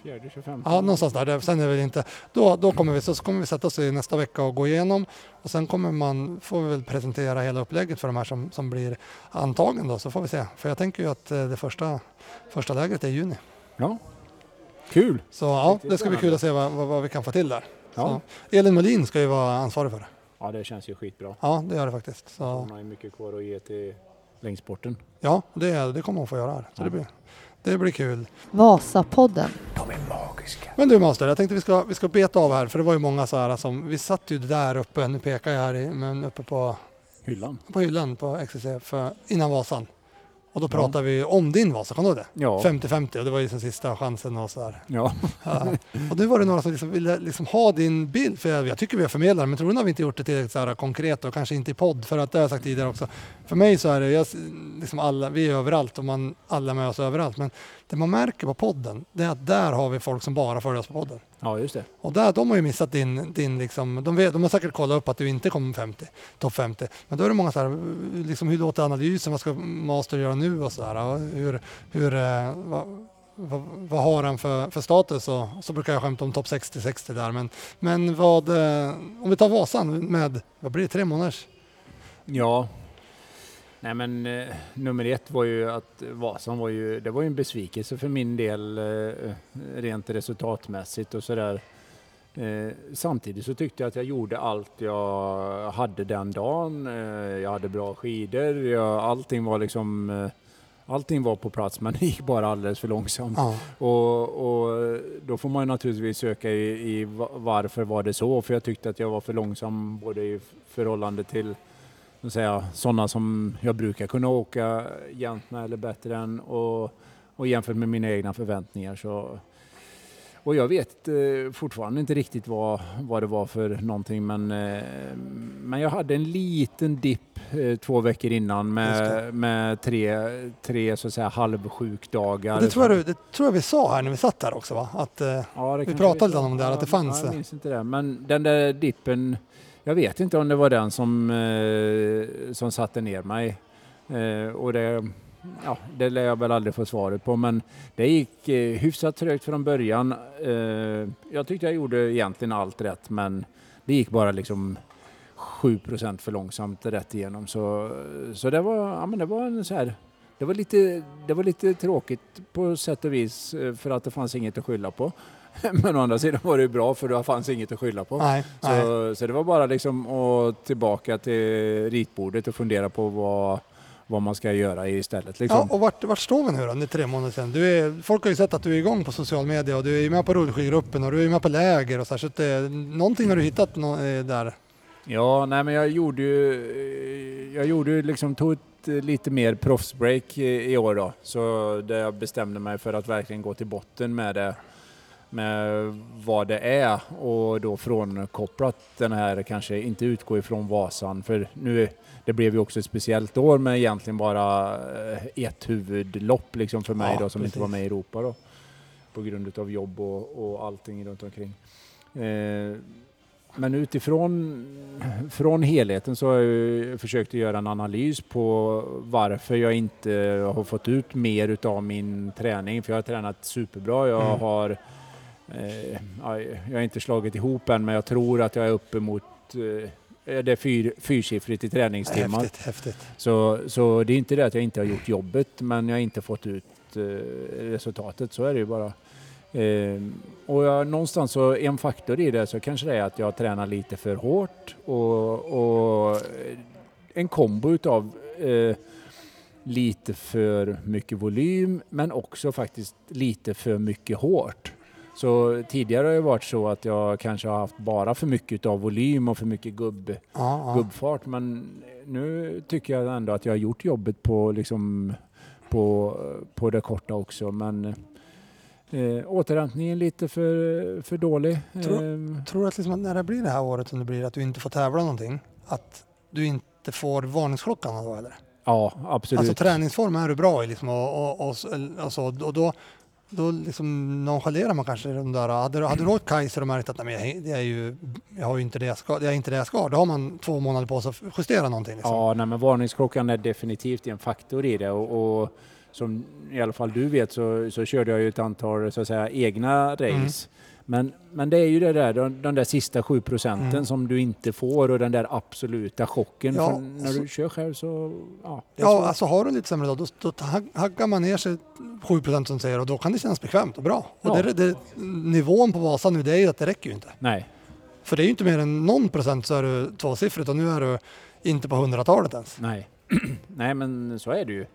S3: 24, 25.
S4: Ja, någonstans där. Sen är det inte. Då, då kommer vi, så kommer vi sätta oss i nästa vecka och gå igenom och sen kommer man, får vi väl presentera hela upplägget för de här som, som blir antagen då, så får vi se. För jag tänker ju att eh, det första, första lägret är i juni.
S3: Ja, kul!
S4: Så ja, det ska bli kul att se vad, vad, vad vi kan få till där. Ja. Så, Elin Molin ska ju vara ansvarig för det.
S3: Ja, det känns ju skitbra.
S4: Ja, det gör det faktiskt. Så.
S3: Hon har ju mycket kvar att ge till längdsporten.
S4: Ja, det, det kommer hon få göra här. Så ja. det blir, det blir kul.
S1: Vasapodden.
S2: De är magiska.
S4: Men du Master, jag tänkte vi ska, vi ska beta av här för det var ju många så här som, vi satt ju där uppe, nu pekar jag här i, men uppe på
S3: hyllan,
S4: på, hyllan på XCC för, innan Vasan. Och då pratade vi om din Vasa, kommer du ihåg det?
S3: Ja.
S4: 50-50 och det var ju den sista chansen och sådär.
S3: Ja.
S4: ja. Och nu var det några som liksom ville liksom ha din bild, för jag, jag tycker vi har förmedlat men troligen har vi inte gjort det tillräckligt så här konkret och kanske inte i podd för att det har jag sagt tidigare också. För mig så är det, jag, liksom alla, vi är överallt och man, alla med oss överallt. Men det man märker på podden, det är att där har vi folk som bara följer oss på podden.
S3: Ja, just det.
S4: Och där, de har ju missat din, din liksom, de, vet, de har säkert kollat upp att du inte kommer 50, topp 50. Men då är det många så här, liksom, hur låter analysen, vad ska Master göra nu och så där. Hur, hur, eh, vad, vad, vad, har han för, för status? Och, så brukar jag skämta om topp 60-60 där. Men, men vad, eh, om vi tar Vasan med, vad blir det, tre månaders?
S3: Ja, Nej men eh, nummer ett var ju att Vasan var ju, det var ju en besvikelse för min del eh, rent resultatmässigt och sådär. Eh, samtidigt så tyckte jag att jag gjorde allt jag hade den dagen. Eh, jag hade bra skidor, jag, allting var liksom eh, Allting var på plats men det gick bara alldeles för långsamt. Ja. Och, och, då får man naturligtvis söka i, i varför var det så? För jag tyckte att jag var för långsam både i förhållande till säga, sådana som jag brukar kunna åka jämnt med eller bättre än och, och jämfört med mina egna förväntningar så och jag vet eh, fortfarande inte riktigt vad, vad det var för någonting men, eh, men jag hade en liten dipp eh, två veckor innan med, med tre, tre så att säga halvsjukdagar.
S4: Det tror, jag, det tror jag vi sa här när vi satt där också va? Att, eh, ja, vi pratade lite om det, ja, att det fanns.
S3: jag minns inte det. Men den där dippen jag vet inte om det var den som, eh, som satte ner mig. Eh, och det, ja, det lär jag väl aldrig få svaret på, men det gick eh, hyfsat trögt från början. Eh, jag tyckte jag gjorde egentligen allt rätt, men det gick bara liksom 7% för långsamt rätt igenom. Så, så det var, ja, men det var en så här det var, lite, det var lite tråkigt på sätt och vis eh, för att det fanns inget att skylla på. Men å andra sidan var det bra för det fanns inget att skylla på.
S4: Nej,
S3: så,
S4: nej.
S3: så det var bara liksom att tillbaka till ritbordet och fundera på vad, vad man ska göra istället. Liksom.
S4: Ja, och vart, vart står vi nu då? Är tre månader sedan. Du är, folk har ju sett att du är igång på social media och du är med på rullskidgruppen och du är med på läger och så, här, så att det, någonting har du hittat nå- eh, där.
S3: Ja, nej men jag gjorde ju, eh, jag gjorde ju liksom, tog ett eh, lite mer proffsbreak i i år då. Så där jag bestämde mig för att verkligen gå till botten med det, med vad det är och då frånkopplat den här, kanske inte utgå ifrån Vasan, för nu, det blev ju också ett speciellt år med egentligen bara eh, ett huvudlopp liksom för mig
S4: Ja,
S3: då som inte
S4: precis.
S3: var med i Europa då. På grund av jobb och, och allting runt omkring. Eh, men utifrån från helheten så har jag ju försökt att göra en analys på varför jag inte har fått ut mer utav min träning. För jag har tränat superbra. Jag
S4: Mm.
S3: har jag har inte slagit ihop än men jag tror att jag är uppe mot eh, det är fyr, fyrsiffrigt i träningstimmar.
S4: Häftigt, häftigt.
S3: Så, så det är inte det att jag inte har gjort jobbet men jag har inte fått ut eh, resultatet. Så är det ju bara. Eh, och jag, någonstans så en faktor i det så kanske det är att jag tränar lite för hårt och, och eh, en kombo utav eh, lite för mycket volym men också faktiskt lite för mycket hårt. Så tidigare har det varit så att jag kanske har haft bara för mycket av volym och för mycket gubb,
S4: Ja,
S3: gubbfart men nu tycker jag ändå att jag har gjort jobbet på, liksom, på, på det korta också. Men eh, återhämtningen lite för, för dålig.
S4: Tror-
S3: Eh,
S4: Tror du att liksom när det blir det här året som det blir, att du inte får tävla någonting, att du inte får varningsklockan då eller?
S3: ja, absolut.
S4: Alltså träningsform är du bra i liksom och, och, och, alltså, och då, då liksom nonchalerar man kanske de där. Hade, du- hade du åkt Kaiser och märkt att nej, jag, det är ju, jag har ju inte det jag ska, det är inte det jag ska, då har man två månader på sig att justera någonting. Liksom.
S3: Ja, nej, men varningsklockan är definitivt en faktor i det och, och som i alla fall du vet så, så körde jag ju ett antal så att säga, egna race.
S4: Mm.
S3: Men, men det är ju det där, de, de där sista sju procenten
S4: Mm.
S3: som du inte får och den där absoluta chocken.
S4: Ja,
S3: när
S4: så-
S3: du kör själv så... Ja,
S4: Ja, alltså har du en lite sämre dag, då, då haggar man ner sig 7 procent som säger och då kan det kännas bekvämt och bra. Och
S3: Ja.
S4: det, det, nivån på Vasa nu, det är ju att det räcker ju inte.
S3: Nej,
S4: För det är ju inte mer än någon procent så är du tvåsiffrigt och nu är du inte på hundratalet ens.
S3: nej. nej, men så är det ju.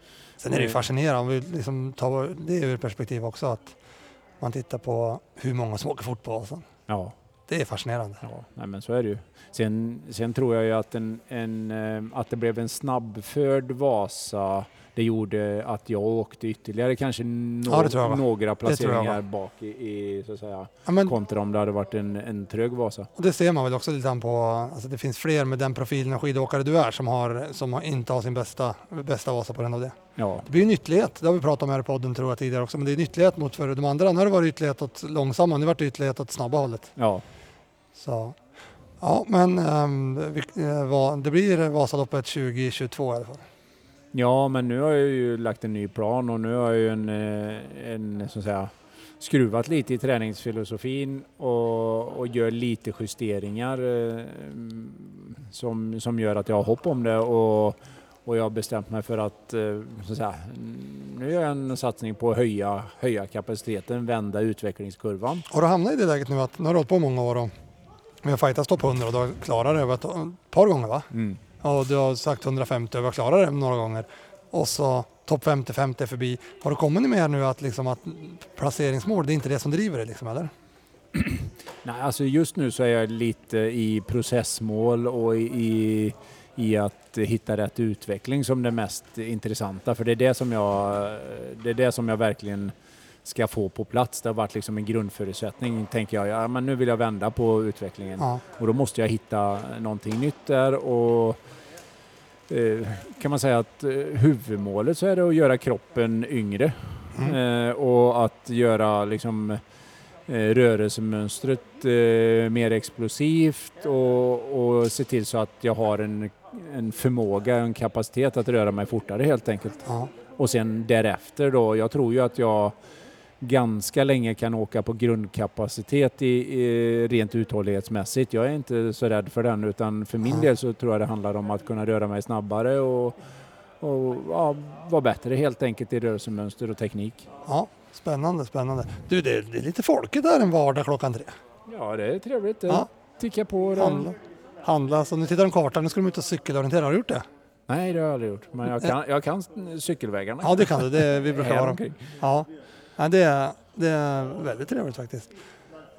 S4: Sen är det ju
S3: Mm.
S4: fascinerande om vi liksom tar det ur perspektiv också att man tittar på hur många som åker på Vasan.
S3: Ja,
S4: Det är fascinerande.
S3: ja nej, men så är det ju. Sen, sen tror jag ju att, en, en, eh, att det blev en snabbförd Vasa det gjorde att jag åkte ytterligare kanske nå-
S4: Ja,
S3: några placeringar bak i, i så att säga,
S4: Ja, men,
S3: kontra om det hade varit en, en trög Vasa.
S4: och det ser man väl också lite på, alltså det finns fler med den profilen av skidåkare du är som, har, som inte har sin bästa, bästa Vasa på grund av det.
S3: Ja,
S4: Det blir en ytterlighet, det har vi pratat om här i podden tror jag tidigare också, men det är en ytterlighet mot för de andra. Nu har det varit ytterlighet åt långsamma, nu har det varit ytterlighet åt snabba hållet.
S3: ja,
S4: Så, ja, men vi, va- det blir Vasaloppet 2022 i alla fall.
S3: Ja, men nu har jag ju lagt en ny plan och nu har jag ju en, eh, en så att säga, skruvat lite i träningsfilosofin och, och gör lite justeringar eh, som, som gör att jag har hopp om det och, och jag har bestämt mig för att, eh, så att säga, nu gör jag en satsning på att höja, höja kapaciteten, vända utvecklingskurvan.
S4: Har du hamnat i det läget nu att, nu har du hållit på många år och vi har fightats topp 100 och du har klarat det över ett ett par gånger va?
S3: Mm.
S4: Och du har sagt 150 och vi har klarat det några gånger. Och så topp 50-50 förbi. Har du kommit med nu att, liksom, att placeringsmål, det är inte det som driver det liksom, eller?
S3: Nej, alltså just nu så är jag lite i processmål och i, i, i att hitta rätt utveckling som det mest intressanta. För det är det som jag, det är det som jag verkligen ska få på plats. Det har varit liksom en grundförutsättning, tänker jag. Ja, men nu vill jag vända på utvecklingen.
S4: Ja.
S3: Och då måste jag hitta någonting nytt där och eh, kan man säga att eh, huvudmålet så är det att göra kroppen yngre
S4: Mm.
S3: eh, och att göra liksom eh, rörelsemönstret eh, mer explosivt och, och se till så att jag har en, en förmåga, en kapacitet att röra mig fortare helt enkelt.
S4: Ja.
S3: Och sen därefter då, jag tror ju att jag ganska länge kan åka på grundkapacitet i, i, rent uthållighetsmässigt. Jag är inte så rädd för den utan för min del så tror jag det handlar om att kunna röra mig snabbare och, och ja, vara bättre helt enkelt i rörelsemönster och teknik.
S4: Ja, spännande, spännande. Du, det är, det är lite folkigt där en vardag klockan tre.
S3: Ja, det är trevligt. Det
S4: Ja.
S3: tickar på.
S4: Handla. Handla. Så nu tittar de kartan, nu ska de ut och cykelorientera. Har du gjort det?
S3: Nej, det har jag aldrig gjort. Men jag kan, jag kan cykelvägarna.
S4: Ja, det kan du. Det, vi brukar vara.
S3: omkring.
S4: Ja, ja det, är, det är väldigt trevligt faktiskt.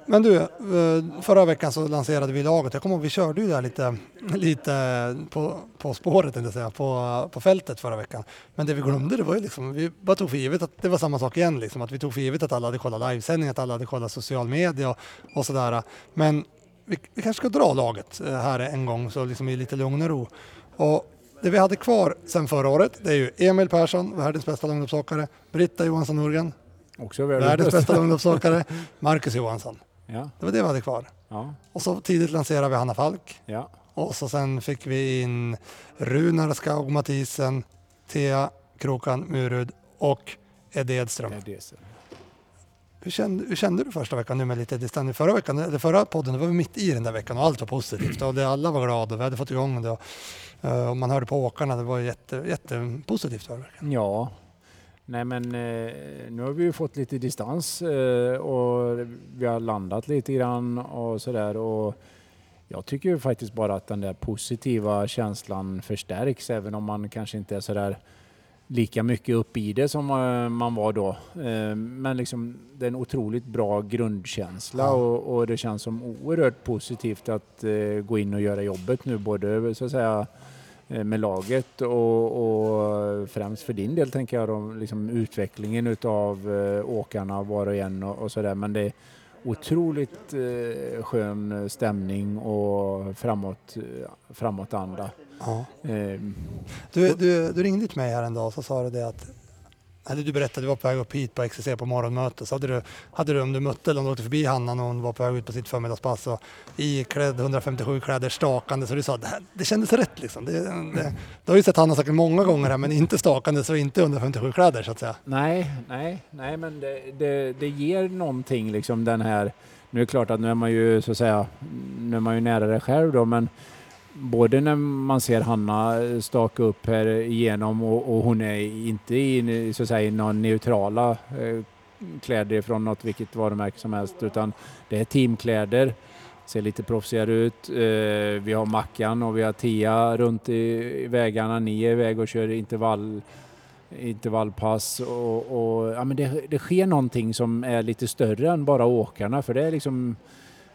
S4: Men du, eh, förra veckan så lanserade vi laget. Jag kommer ihåg vi körde ju där lite, lite på, på spåret, inte säga, på, på fältet förra veckan. Men det vi glömde det var ju liksom, vi bara tog för givet att det var samma sak igen. Liksom, att vi tog för givet att alla hade kollat livesändning, att alla hade kollat social media och, och sådär. Men vi, vi kanske ska dra laget eh, här en gång så liksom i lite lugn och ro. Och det vi hade kvar sen förra året, det är ju Emil Persson, världens bästa långloppsåkare, Britta Johansson Norgren,
S3: Också
S4: världens bästa långloppsåkare, Marcus Johansson.
S3: Ja,
S4: Det var det vi hade kvar.
S3: ja,
S4: Och så tidigt lanserade vi Hanna Falk.
S3: ja.
S4: Och så sen fick vi in Runar Skaug Mathisen, Thea Krokan Murud och Eddie Edström.
S3: Det. så.
S4: Hur kände, hur kände du första veckan nu med lite distans? Förra veckan, eller förra podden, var vi mitt i den där veckan och allt var positivt och det, alla var glada och vi hade fått igång det och, eh, och man hörde på åkarna, det var jätte, jättepositivt förra veckan.
S3: Ja, nej men eh, nu har vi ju fått lite distans eh, och vi har landat lite grann och sådär. Och jag tycker ju faktiskt bara att den där positiva känslan förstärks även om man kanske inte är sådär lika mycket upp i det som eh, man var då. Men liksom det är en otroligt bra grundkänsla och, och det känns som oerhört positivt att gå in och göra jobbet nu både så att säga med laget och, och främst för din del tänker jag då, liksom utvecklingen utav eh, åkarna var och en och, och sådär men det är otroligt eh, skön stämning och framåt, eh, framåtanda.
S4: Ja.
S3: Eh,
S4: Du, du, du ringde till mig här en dag och så sa du det att eller du berättade att du var på väg upp hit på XCC på morgonmöte. Så hade du, hade du, om du mötte eller om du åkte förbi Hanna när hon var på väg ut på sitt förmiddagspass och iklädd 157 kläder stakande så du sa det, här, det kändes rätt liksom. Det, det, du har ju sett Hanna säkert många gånger här men inte stakande så inte 157 kläder så att säga.
S3: Nej, nej, nej men det, det, det ger någonting liksom den här, nu är det klart att nu är man ju så att säga, nu är man ju nära det själv då men både när man ser Hanna staka upp här igenom och, och hon är inte i, så att säga, någon neutrala eh, kläder från något vilket varumärke som helst utan det är teamkläder, ser lite proffsigare ut. Eh, vi har Mackan och vi har Tia runt i, i vägarna, ni är iväg och kör intervall intervallpass och, och ja, men det, det sker någonting som är lite större än bara åkarna för det är liksom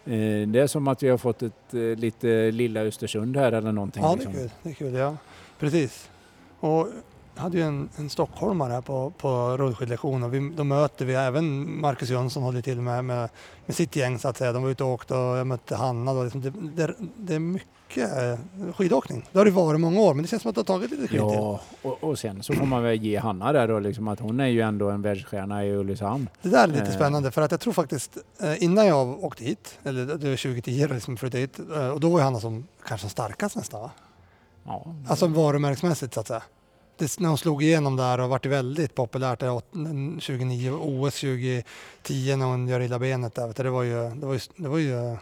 S3: det är som att vi har fått ett eh, lite lilla Östersund här eller någonting.
S4: Ja, det är
S3: liksom.
S4: kul. Det är kul, ja. Precis. Och jag hade ju en, en stockholmare här på, på rullskidlektion och vi, då möter vi även Marcus Jönsson håller till med, med, med sitt gäng så att säga. De var ute och åkte och jag mötte Hanna. Då. Liksom det, det, det är mycket eh, skidåkning. Det har det varit många år men det känns som att det har tagit lite skid.
S3: Ja, och, och sen så får man väl ge Hanna där då liksom att hon är ju ändå en världsstjärna i Ulricehamn.
S4: Det där är lite
S3: Eh.
S4: spännande för att jag tror faktiskt eh, innan jag åkte hit, eller det var 2010 då liksom flyttade hit, och då var ju Hanna som kanske som starkast nästan va?
S3: Ja,
S4: Alltså varumärkesmässigt så att säga. Det, när hon slog igenom där och vart det väldigt populärt där, åt- 2009, OS 2010 när hon gör illa benet där. vet du, Det var ju, det var ju, det var ju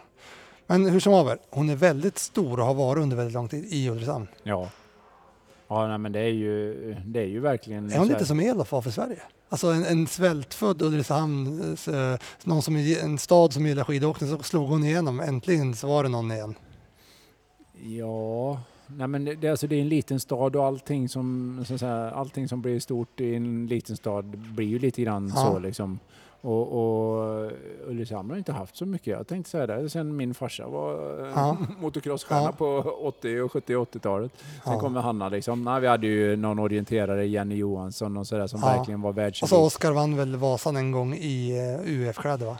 S4: men hur som haver, hon är väldigt stor och har varit under väldigt lång tid i Ulricehamn.
S3: ja. Ja, nej, men det är ju, det är ju verkligen...
S4: Är hon lite som Elof var för Sverige? Alltså en, en svältfödd Ulricehamn, eh, någon som, en stad som gillar skidåkning, så slog hon igenom. Äntligen så var det någon igen.
S3: Ja, nej men det, det, alltså det är en liten stad och allting som, så att säga, allting som blir stort i en liten stad blir ju lite grann
S4: Ja.
S3: så liksom. Och, och Ulricehamn har inte haft så mycket. Jag tänkte säga det sen min farsa var eh,
S4: Ja.
S3: motocrossstjärna
S4: Ja.
S3: på 80 och 70 och 80-talet. Sen
S4: Ja.
S3: kommer Hanna liksom. Nej, vi hade ju någon orienterare, Jenny Johansson och sådär som
S4: Ja.
S3: verkligen var världselit.
S4: Och så Oskar vann väl Vasan en gång i uh, UF-kläder va?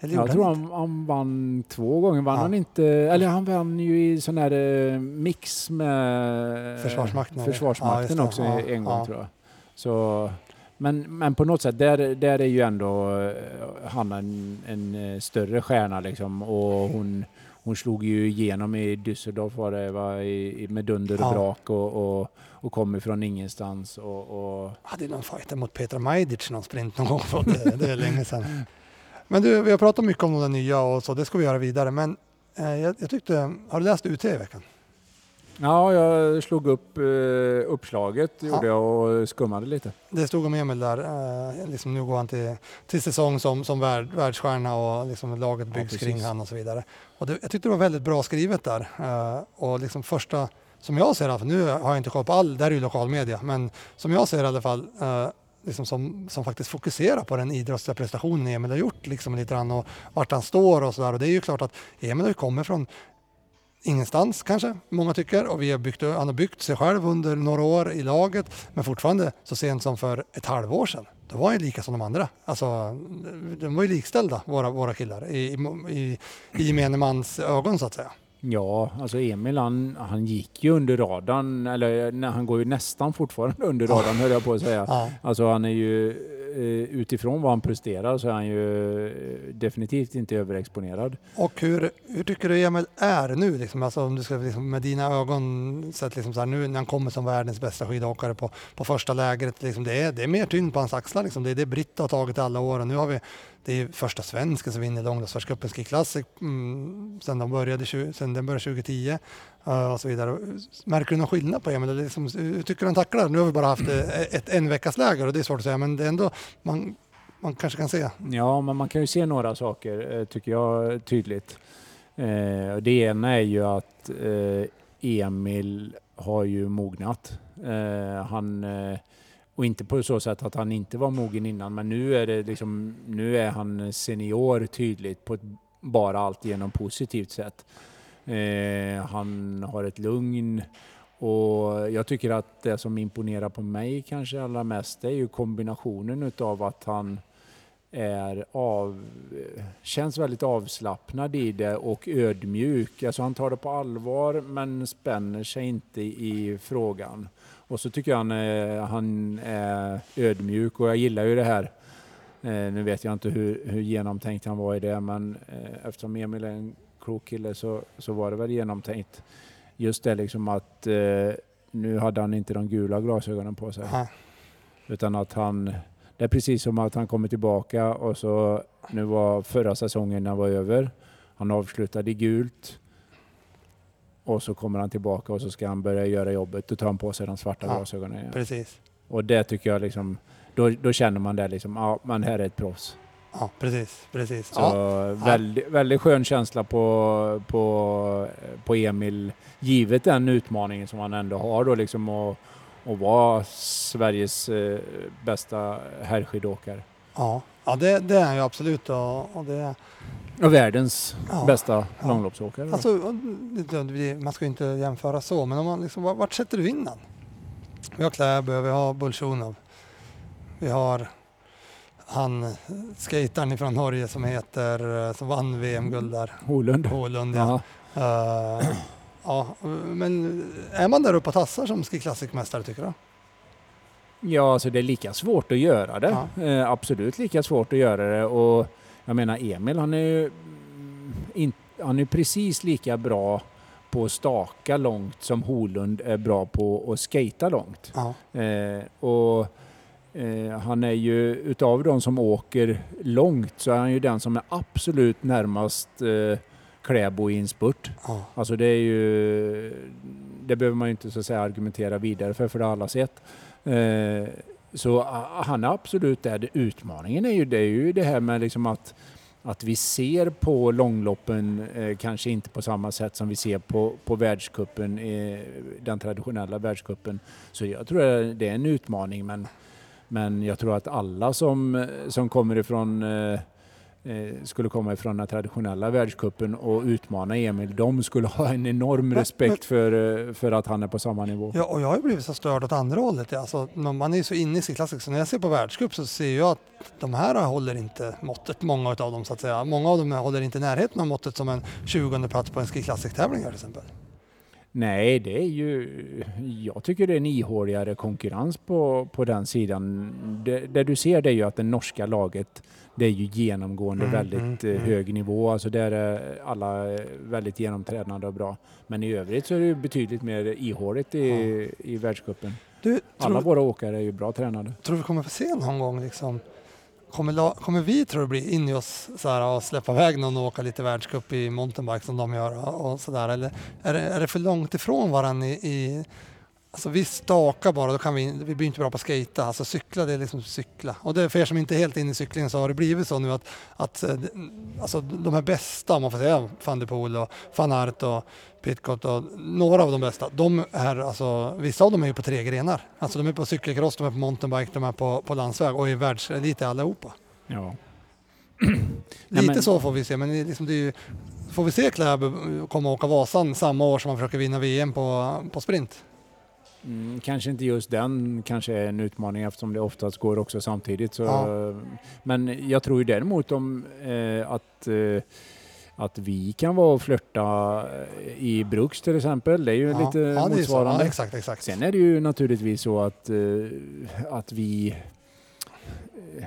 S4: Eller
S3: Jag tror
S4: han
S3: han, vann två gånger. Vann
S4: Ja.
S3: han inte? Eller han vann ju i sån här eh, mix med
S4: Försvarsmakten? Ja,
S3: Försvarsmakten
S4: det.
S3: också
S4: Ja,
S3: en gång
S4: ja.
S3: tror jag. Så, Men, men på något sätt, där, där är ju ändå eh, Hanna en, en eh, större stjärna liksom och hon, hon slog ju igenom i Düsseldorf var det va, i, med dunder och
S4: Ja.
S3: brak och, och, och kom ifrån ingenstans och, och
S4: hade någon fight mot Petra Majdic någon sprint någon gång. Det, det är länge sedan. Men du, vi har pratat mycket om de nya och så, det ska vi göra vidare. Men eh, jag, jag tyckte, har du läst UT i veckan?
S3: Ja, jag slog upp eh, uppslaget
S4: Ja.
S3: gjorde jag och skummade lite.
S4: Det stod om Emil där, eh, liksom nu går han till, till säsong som, som värld, världsstjärna och liksom laget
S3: Ja,
S4: byggs
S3: precis.
S4: kring han och så vidare. Och det, jag tyckte det var väldigt bra skrivet där. Eh, och liksom första, som jag ser det, för nu har jag inte koll på all, där är ju lokalmedia, men som jag ser det i alla fall, eh, liksom som, som faktiskt fokuserar på den idrottsliga prestationen Emil har gjort liksom lite grann och vart han står och sådär. Och det är ju klart att Emil har ju kommit från ingenstans kanske, många tycker. Och vi har byggt, han har byggt sig själv under några år i laget. Men fortfarande så sent som för ett halvår sedan, då var han ju lika som de andra. Alltså, de var ju likställda, våra, våra killar, i, i, i gemene mans ögon så att säga.
S3: Ja, alltså Emil han, han gick ju under radarn, eller han går ju nästan fortfarande under radarn höll jag på att säga.
S4: Ja.
S3: Alltså han är ju, eh, utifrån vad han presterar så är han ju eh, definitivt inte överexponerad.
S4: Och hur, hur tycker du Emil är nu? Liksom? Alltså, om du ska liksom, med dina ögon sett liksom så här, nu när han kommer som världens bästa skidåkare på, på första lägret. Liksom, det, är, det är mer tyngd på hans axlar. Liksom. Det är det Britta har tagit alla år. Och nu har vi, det är första svensken som vinner långloppsvärldscupen Ski Classic mm, sen, de började, sen den började 2010 uh, eh, och så vidare. Märker du någon skillnad på Emil? Liksom, hur tycker du han tacklar? Nu har vi bara haft eh, ett, ett en veckas läger och det är svårt att säga men det är ändå, man, man kanske kan se.
S3: Ja, men man kan ju se några saker eh, tycker jag tydligt. Eh, det ena är ju att eh, Emil har ju mognat. Eh, han, och inte på så sätt att han inte var mogen innan, men nu är det liksom, nu är han senior tydligt på ett bara alltigenom positivt sätt. Eh, han har ett lugn och jag tycker att det som imponerar på mig kanske allra mest är ju kombinationen utav att han är av, känns väldigt avslappnad i det och ödmjuk. Alltså han tar det på allvar men spänner sig inte i frågan. Och så tycker jag han han är ödmjuk och jag gillar ju det här. Eh, nu vet jag inte hur, hur genomtänkt han var i det men eh, eftersom Emil är en klok kille så, så var det väl genomtänkt. Just det liksom att eh, nu hade han inte de gula glasögonen på sig.
S4: Ja.
S3: Utan att han, det är precis som att han kommer tillbaka och så, nu var förra säsongen när den var över. Han avslutade i gult. Och så kommer han tillbaka och så ska han börja göra jobbet. Då tar han på sig de svarta
S4: Ja,
S3: glasögonen igen.
S4: Precis.
S3: Och det tycker jag liksom, då, då känner man det liksom, ja men här är ett proffs.
S4: Ja, precis. precis.
S3: Så
S4: Ja.
S3: väldigt, väldigt skön känsla på, på, på Emil, givet den utmaningen som han ändå har då liksom att att vara Sveriges eh, bästa herrskidåkare.
S4: Ja, ja det, det är han ju absolut. Och, och det,
S3: Och världens
S4: Ja,
S3: bästa
S4: ja.
S3: långloppsåkare.
S4: alltså, man ska ju inte jämföra så, men om man liksom, vart sätter du in han? Vi har Kläbo, vi har Bolsjunov. Vi har han skataren från Norge som heter, som vann VM-guld där.
S3: Holund.
S4: Hålund, ja. Eh, ja. Men är man där uppe och tassar som Ski Classic-mästare tycker du?
S3: Ja, alltså det är lika svårt att göra det. Eh, absolut lika svårt att göra det. Och jag menar Emil, han är ju mm, in, han är precis lika bra på att staka långt som Holund är bra på att skata långt.
S4: Ja.
S3: Eh, och eh, han är ju utav de som åker långt så är han ju den som är absolut närmast eh, Kläbo i en spurt.
S4: ja.
S3: Alltså det är ju, det behöver man ju inte så säga argumentera vidare för, för det har alla sett. Eh, så han är absolut där. Utmaningen är ju det, är ju det här med liksom att, att vi ser på långloppen eh, kanske inte på samma sätt som vi ser på, på världscupen, eh, den traditionella världscupen. Så jag tror att det är en utmaning men, men jag tror att alla som, som kommer ifrån eh, skulle komma ifrån den traditionella världscupen och utmana Emil, de skulle ha en enorm
S4: Men-
S3: respekt för, eh, för att han är på samma nivå.
S4: Ja, och jag har ju blivit så störd åt andra hållet. Alltså, man är ju så inne i sin klassiker, så när jag ser på världscup så ser jag att de här håller inte måttet, många av dem så att säga. Många av dem håller inte närheten av måttet som en 20 plats på en Ski Classic-tävling till exempel.
S3: Nej, det är ju... Jag tycker det är en ihåligare konkurrens på, på den sidan. Det, det du ser det är ju att det norska laget, det är ju genomgående
S4: Mm,
S3: väldigt
S4: mm,
S3: eh,
S4: mm.
S3: hög nivå. Alltså där är alla eh, väldigt genomtränade och bra. Men i övrigt så är det ju betydligt mer ihåligt i, i världscupen.
S4: Du,
S3: Alla våra åkare är ju bra tränade.
S4: tror vi kommer få se någon gång liksom Kommer, kommer vi, tror du, bli in i oss så här, och släppa iväg någon och åka lite världscup i mountainbike som de gör och, och sådär? Eller är det, är det för långt ifrån varandra i, i Alltså vi stakar bara, då kan vi, vi blir inte bra på att skata. Alltså cykla, det är liksom cykla. Och det, för er som inte är helt inne i cyklingen så har det blivit så nu att, att eh, alltså de här bästa, om man får säga, van der Poel och van Aert och Pitcott och några av de bästa, de är alltså, vissa av dem är ju på tre grenar. Alltså de är på cykelcross, de är på mountainbike, de är på, på landsväg och är världselit allihopa.
S3: Ja.
S4: Lite
S3: men-
S4: så får vi se, men är liksom, det är ju, får vi se Kläbo komma och åka Vasan samma år som han försöker vinna VM på, på sprint?
S3: Mm, kanske inte just den kanske är en utmaning eftersom det oftast går också samtidigt. Så,
S4: Ja.
S3: Men jag tror ju däremot om eh, att, eh, att vi kan vara och flörta eh, i Bruks till exempel. Det är ju
S4: ja.
S3: lite
S4: ja, är
S3: motsvarande.
S4: Ja, exakt, exakt.
S3: Sen är det ju naturligtvis så att, eh, att vi eh,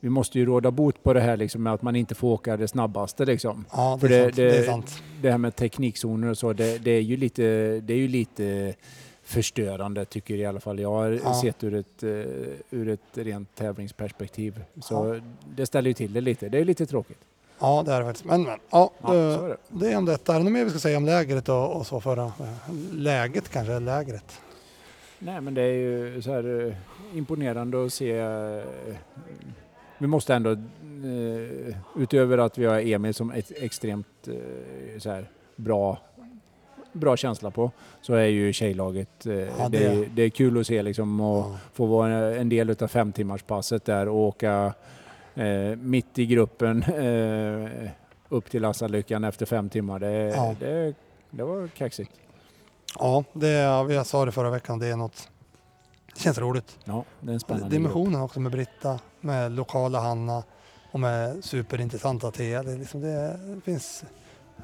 S3: vi måste ju råda bot på det här liksom med att man inte får åka det snabbaste liksom.
S4: ja,
S3: för
S4: det, är
S3: det-
S4: sant. det är
S3: det-
S4: sant.
S3: Det här med teknikzoner och så, det, det är ju lite, det är ju lite förstörande tycker i alla fall jag har
S4: Ja.
S3: sett ur ett, eh, ur ett rent tävlingsperspektiv. Så det ställer ju till det lite. Det är lite tråkigt.
S4: Ja, det är det faktiskt. Men, men ja,
S3: Ja,
S4: det,
S3: är det.
S4: är om detta. Är det något mer vi ska säga om lägret och, och så förra? Läget kanske, lägret.
S3: Nej men det är ju så här eh, imponerande att se. eh, Vi måste ändå, eh, utöver att vi har Emil som ett extremt eh, så här, bra, bra känsla på, så är ju tjejlaget, eh,
S4: Ja,
S3: det,
S4: det-
S3: är, det är kul att se liksom och
S4: Ja.
S3: få vara en del av fem timmars passet där och åka eh, mitt i gruppen eh, upp till Assalyckan efter fem timmar. Det,
S4: Ja.
S3: det, det var kaxigt.
S4: Ja, det jag sa det förra veckan, det är något. Det känns roligt.
S3: Ja, det är en spännande grupp.
S4: Dimensionen också med Britta, med lokala Hanna och med superintressanta Thea. Det, liksom det finns,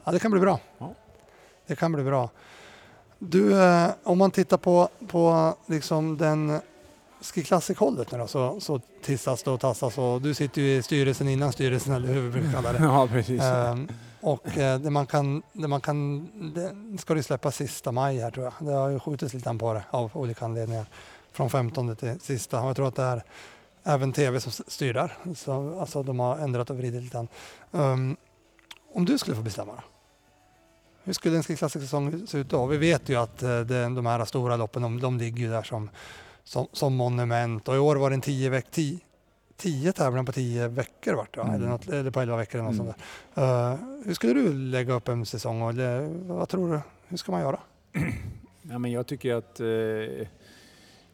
S4: ja det kan bli bra.
S3: Ja.
S4: Det kan bli bra. Du, eh, om man tittar på, på liksom den Ski Classic-hållet nu då, så, så tissas det och tassas och du sitter ju i styrelsen innan styrelsen eller hur vi brukar kalla det.
S3: Ja, precis.
S4: Ehm, och eh, det man kan, det man kan, det ska det släppas sista maj här tror jag. Det har ju skjutits lite på det av olika anledningar. Från 15 till sista. Och jag tror att det är även tv som styr där. Så, alltså de har ändrat och vridit lite. Ehm, om du skulle få bestämma då? Hur skulle en Ski Classic-säsong se ut då? Vi vet ju att eh, de här stora loppen, de, de ligger ju där som, som, som monument. Och i år var det en 10 veck, 10 tio tävlingar på tio veckor vart?
S3: Mm.
S4: eller, något, eller på elva veckor eller något
S3: Mm.
S4: sånt där. Eh, hur skulle du lägga upp en säsong? Eller vad tror du? Hur ska man göra?
S3: Ja, men jag tycker att eh,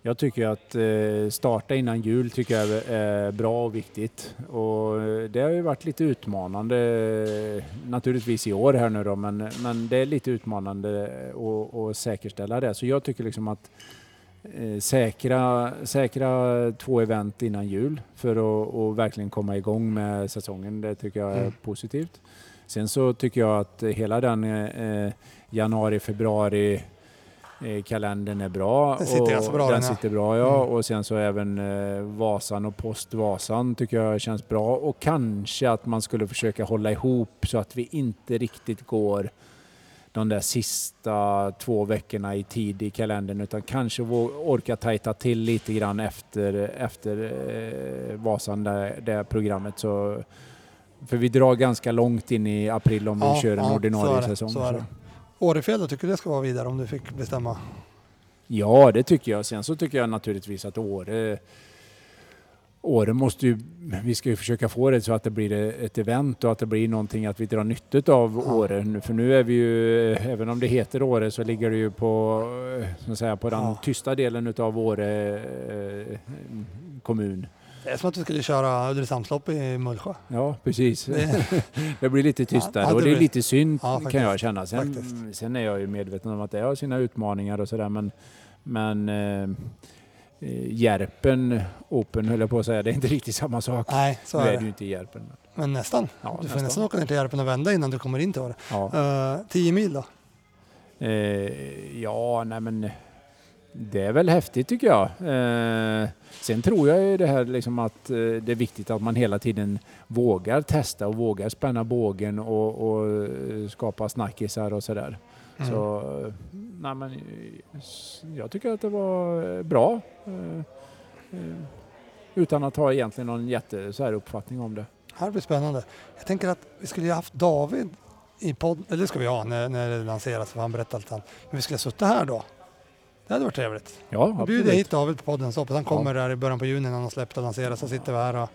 S3: jag tycker att eh, starta innan jul tycker jag är, är bra och viktigt. Och eh, det har ju varit lite utmanande eh, naturligtvis i år här nu då, men, men det är lite utmanande att, säkerställa det. Så jag tycker liksom att eh, säkra, säkra två event innan jul för att och verkligen komma igång med säsongen. Det tycker jag är
S4: Mm.
S3: positivt. Sen så tycker jag att hela den eh, januari, februari eh, kalendern är bra.
S4: Den sitter
S3: och
S4: bra,
S3: Den
S4: den,
S3: sitter bra ja.
S4: Mm.
S3: Och sen så även eh, Vasan och Postvasan tycker jag känns bra. Och kanske att man skulle försöka hålla ihop så att vi inte riktigt går de där sista två veckorna i tid i kalendern utan kanske orka tajta till lite grann efter, efter eh, Vasan, det, det programmet. Så, för vi drar ganska långt in i april om
S4: Ja,
S3: vi kör en
S4: ja,
S3: ordinarie säsong.
S4: så. Årefjäll, tycker du det ska vara vidare om du fick bestämma?
S3: Ja, det tycker jag. Sen så tycker jag naturligtvis att Åre Åre måste ju, vi ska ju försöka få det så att det blir ett event och att det blir någonting att vi drar nytta av. Åre. För nu är vi ju, även om det heter Åre så ligger det ju på, så att säga, på den tysta delen utav Åre eh, kommun.
S4: Det är som att du skulle köra Ulricehamnslopp i Mullsjö.
S3: Ja, precis.
S4: Det-
S3: Det blir lite tystare
S4: Ja,
S3: och
S4: det
S3: det är lite synd
S4: Ja,
S3: kan jag känna. Sen,
S4: Faktiskt.
S3: sen är jag ju medveten om att det har sina utmaningar och sådär men, men eh, eh, Järpen Open höll jag på att säga, det är inte riktigt samma sak.
S4: Nej, så
S3: nu
S4: är
S3: är det ju
S4: det.
S3: inte Järpen.
S4: Men nästan.
S3: Ja,
S4: du får
S3: nästan.
S4: nästan åka ner till Järpen och vända innan du kommer in till Åre.
S3: Ja.
S4: Uh, 10 mil då?
S3: Eh, ja, nej men det är väl häftigt tycker jag. Eh, sen tror jag ju det här liksom att eh, det är viktigt att man hela tiden vågar testa och vågar spänna bågen och, och eh, skapa snackisar och sådär.
S4: Mm.
S3: Så eh, nej men, eh, jag tycker att det var bra. Eh, utan att ha egentligen någon jätte så här uppfattning om det.
S4: Det här blir spännande. Jag tänker att vi skulle ju haft David i podd, eller det ska vi ha när, när det lanseras för han berättar allt han. Men vi skulle ha suttit här då. Det hade varit trevligt.
S3: Ja,
S4: Då bjuder jag
S3: absolut.
S4: hit David på podden så hoppas han kommer där i början på juni när han har släppt och lanserat så sitter vi här och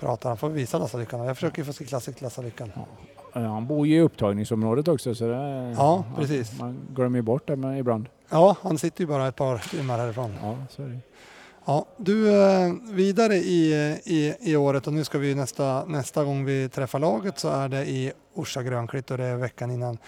S4: pratar. Han får visa Lassalyckan. Jag försöker ju få se klassiskt Lassalyckan.
S3: Ja, Han bor ju i upptagningsområdet också så det,
S4: Ja, precis.
S3: Man glömmer ju bort det ibland.
S4: Ja, han sitter ju bara ett par timmar härifrån.
S3: Ja, så är det.
S4: Ja, du, eh, vidare i, i, i året och nu ska vi nästa, nästa gång vi träffar laget så är det i Orsa Grönklitt och det är veckan innan,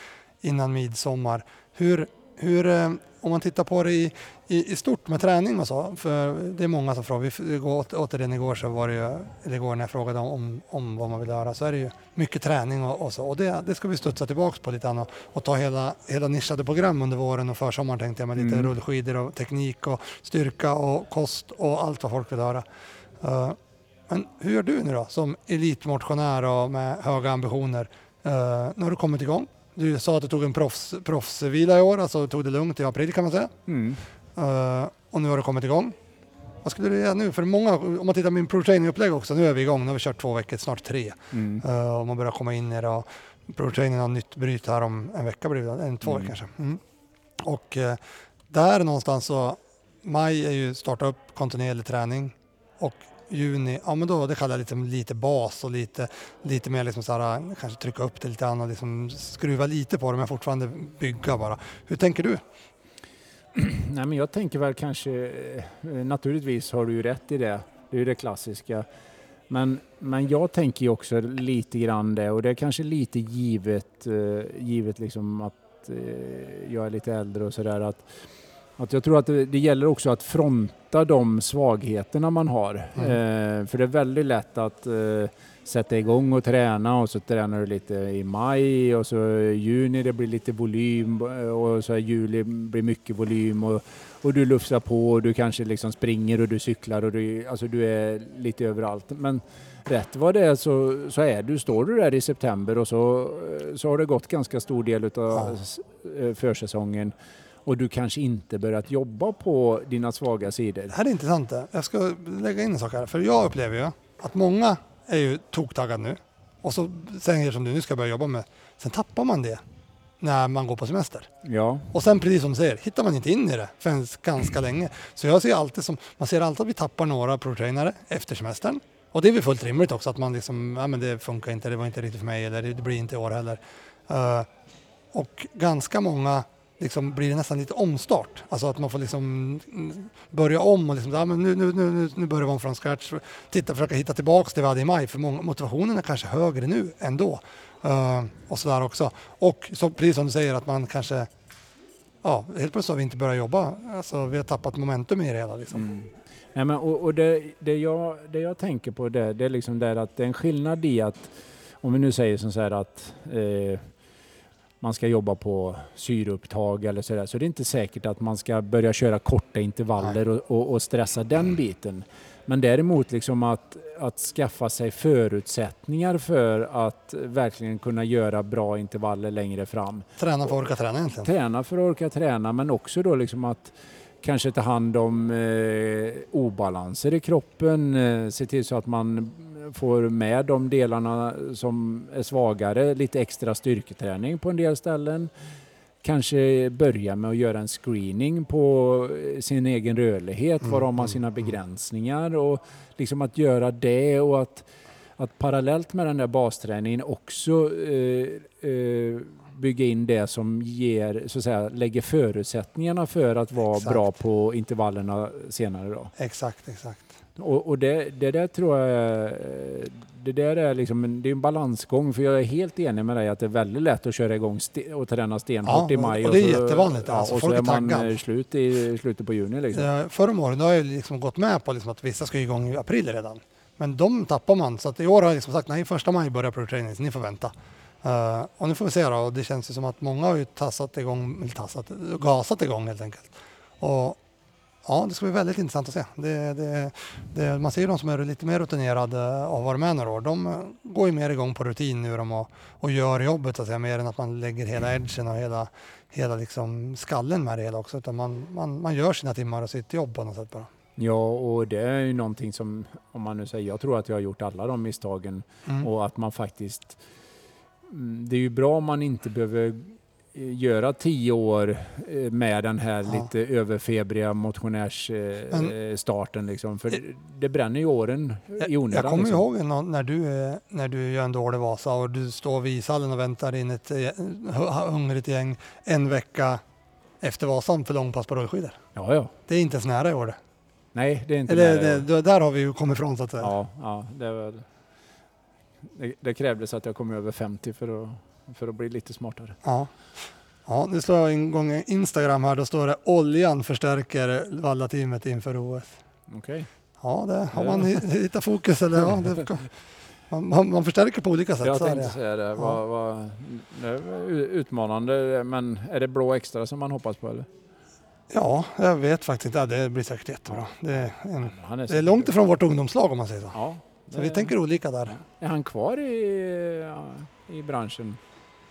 S4: innan midsommar. Hur, hur, eh, om man tittar på det i, i, i stort med träning och så, för det är många som frågar, vi återigen igår så var det ju, eller igår när jag frågade om, om, vad man vill göra så är det ju mycket träning och, och så och det, det ska vi studsa tillbaks på lite grann och, och ta hela, hela nischade program under våren och försommaren tänkte jag med lite
S3: Mm.
S4: rullskidor och teknik och styrka och kost och allt vad folk vill höra. Eh, men hur gör du nu då som elitmotionär och med höga ambitioner? Uh, nu har du kommit igång. Du sa att du tog en proffs, proffsvila i år, alltså tog det lugnt i april kan man säga.
S3: Mm.
S4: Eh, och nu har du kommit igång. Vad skulle du göra nu? För många, om man tittar på min pro training-upplägg också, nu är vi igång, nu har vi kört två veckor, snart tre.
S3: Mm.
S4: Uh, och man börjar komma in i det. och Pro training har nytt bryt här om en vecka blir det, en två
S3: Mm.
S4: veckor kanske. Mm. Och eh, där någonstans så, maj är ju starta upp kontinuerlig träning och juni, ja men då det kallar jag lite, liksom lite bas och lite, lite mer liksom så här, kanske trycka upp det lite grann och liksom skruva lite på det men fortfarande bygga bara. Hur tänker du?
S3: Nej, men jag tänker väl kanske, eh, naturligtvis har du ju rätt i det. Det är ju det klassiska. Men, men jag tänker ju också lite grann det och det är kanske lite givet, eh, givet liksom att eh, jag är lite äldre och sådär. Att, att jag tror att det, det gäller också att fronta de svagheterna man har. Eh, för det är väldigt lätt att eh, sätta igång och träna och så tränar du lite i maj och så juni det blir lite volym och så juli blir mycket volym och, och du lufsar på och du kanske liksom springer och du cyklar och du, alltså du är lite överallt. Men rätt vad det är så, så är du, står du där i september och så, så har det gått ganska stor del av
S4: Ja.
S3: försäsongen och du kanske inte börjat jobba på dina svaga sidor.
S4: Det här är intressant. Jag ska lägga in en sak här. För jag upplever ju att många är ju toktaggade nu. Och så säger som du, nu ska jag börja jobba med. Sen tappar man det när man går på semester.
S3: Ja,
S4: Och sen precis som du säger, hittar man inte in i det förrän ganska länge. Så jag ser alltid som, man ser alltid att vi tappar några pro-trainare efter semestern. Och det är väl fullt rimligt också att man liksom, ja men det funkar inte, det var inte riktigt för mig eller det blir inte i år heller. Eh, och ganska många liksom blir det nästan lite omstart. Alltså att man får liksom mm, börja om och liksom, ja, men nu, nu, nu, nu- börjar vi om från scratch. Titta, försöka hitta tillbaks det vi hade i maj för motivationen är kanske högre nu ändå. Uh, och sådär också. Och så, precis som du säger att man kanske Ja, helt plötsligt har vi inte börjat jobba. Alltså, vi har tappat momentum i det hela. Liksom.
S3: Mm. Nej, men, och, och det, det, jag, det jag tänker på det, det är liksom där att det är en skillnad i att om vi nu säger som så här att eh, man ska jobba på syreupptag eller så där, så det är inte säkert att man ska börja köra korta intervaller och, och, och stressa den biten. Men däremot liksom att, att skaffa sig förutsättningar för att verkligen kunna göra bra intervaller längre fram
S4: Träna för att orka träna egentligen.
S3: träna för att orka träna men också då liksom att kanske ta hand om eh, obalanser i kroppen, eh, se till så att man får med de delarna som är svagare, lite extra styrketräning på en del ställen. Kanske börja med att göra en screening på sin egen rörlighet, var har man sina begränsningar och liksom att göra det och att, att parallellt med den där basträningen också eh, eh, bygga in det som ger, så att säga, lägger förutsättningarna för att vara
S4: Exakt.
S3: bra på intervallerna senare då.
S4: Exakt, exakt.
S3: Och, och det, det där tror jag det där är liksom en, det är en balansgång för jag är helt enig med dig att det är väldigt lätt att köra igång ste, och träna stenhårt
S4: Ja,
S3: i maj
S4: och det är
S3: så,
S4: jättevanligt, alltså,
S3: och så är man
S4: taggad.
S3: slut i slutet på juni liksom.
S4: Förra om året har jag liksom gått med på liksom att vissa ska igång i april redan. Men de tappar man. Så att i år har jag liksom sagt nej, första maj börjar pro training, så ni får vänta. Eh, och nu får vi se då, och det känns ju som att många har ju tassat igång, eller tassat, gasat igång helt enkelt. Och ja, det ska bli väldigt intressant att se. Det, det, det, man ser ju de som är lite mer rutinerade och har varit med några år, de eh, går ju mer igång på rutin nu de och, och gör jobbet så att säga, mer än att man lägger hela edgen och hela, hela liksom skallen med det hela också, utan man, man, man gör sina timmar och sitt jobb på något sätt bara.
S3: Ja, och det är ju någonting som, om man nu säger, jag tror att jag har gjort alla de misstagen
S4: Mm.
S3: och att man faktiskt, det är ju bra om man inte behöver eh, göra tio år eh, med den här
S4: Ja.
S3: lite överfebriga motionärsstarten liksom, för det, det bränner ju åren i onödan.
S4: jag kommer
S3: liksom.
S4: ihåg när du, eh, när du gör en dålig Vasa och du står vid ishallen och väntar in ett eh, hu- hungrigt gäng en vecka efter Vasan för långpass på rullskidor.
S3: Ja, ja.
S4: Det är inte ens nära i år det.
S3: Nej, det är inte
S4: Eller,
S3: nära.
S4: det, där har vi ju kommit ifrån så att säga.
S3: Ja, ja det, är väl, det, det krävdes att jag kom över 50 för att, för att bli lite smartare.
S4: Ja. Ja, nu slår jag igång Instagram här. Då står det oljan förstärker Valla-teamet inför OS.
S3: Okej.
S4: Ja, det har man hi- hittat fokus eller ja, det, man, man, man förstärker på olika sätt.
S3: Jag
S4: så är
S3: tänkte
S4: det.
S3: säga det. Vad, vad, det är utmanande, men är det blå extra som man hoppas på eller?
S4: Ja, jag vet faktiskt inte. Ja, det blir säkert jättebra. Det är, en,
S3: Han
S4: det är långt ifrån vårt ungdomslag om man säger så.
S3: Ja.
S4: Så vi tänker olika där.
S3: Är han kvar i, ja, i branschen?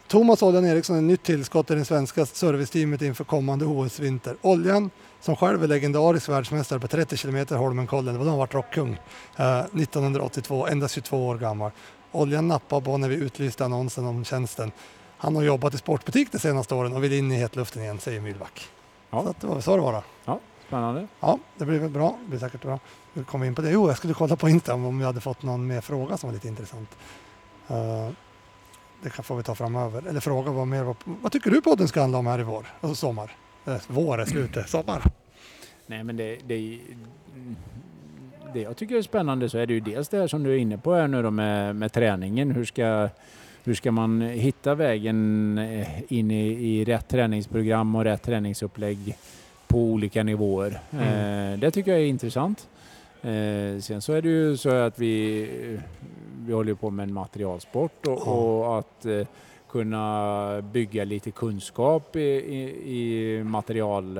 S4: Thomas Oljan Eriksson är nytt tillskott i det svenska serviceteamet inför kommande OS-vinter. Oljan, som själv är legendarisk världsmästare på 30 km Holmenkollen, det var då han var rockkung, eh, 1982, endast 22 år gammal. Oljan nappade på när vi utlyste annonsen om tjänsten. Han har jobbat i sportbutik de senaste åren och vill in i hetluften igen, säger Myllback.
S3: Ja.
S4: Så det var så det var. då.
S3: Spännande.
S4: Ja, det blir väl bra. Det blir säkert bra. Vi kommer in på det. Jo, jag skulle kolla på Instagram om vi hade fått någon mer fråga som var lite intressant. Eh, det kan får vi ta framöver. Eller fråga vad mer. Vad, vad tycker du podden ska handla om här i vår? Alltså sommar. Eh, vår är slutet. Sommar.
S3: Nej men det, det, det jag tycker är spännande så är det ju dels det här som du är inne på här nu då med, med träningen. Hur ska, hur ska man hitta vägen eh, in i, i rätt träningsprogram och rätt träningsupplägg på olika nivåer.
S4: Mm.
S3: Eh, det tycker jag är intressant. Eh, sen så är det ju så att vi, vi håller på med en materialsport och,
S4: Ja.
S3: och att eh, kunna bygga lite kunskap i, i, i material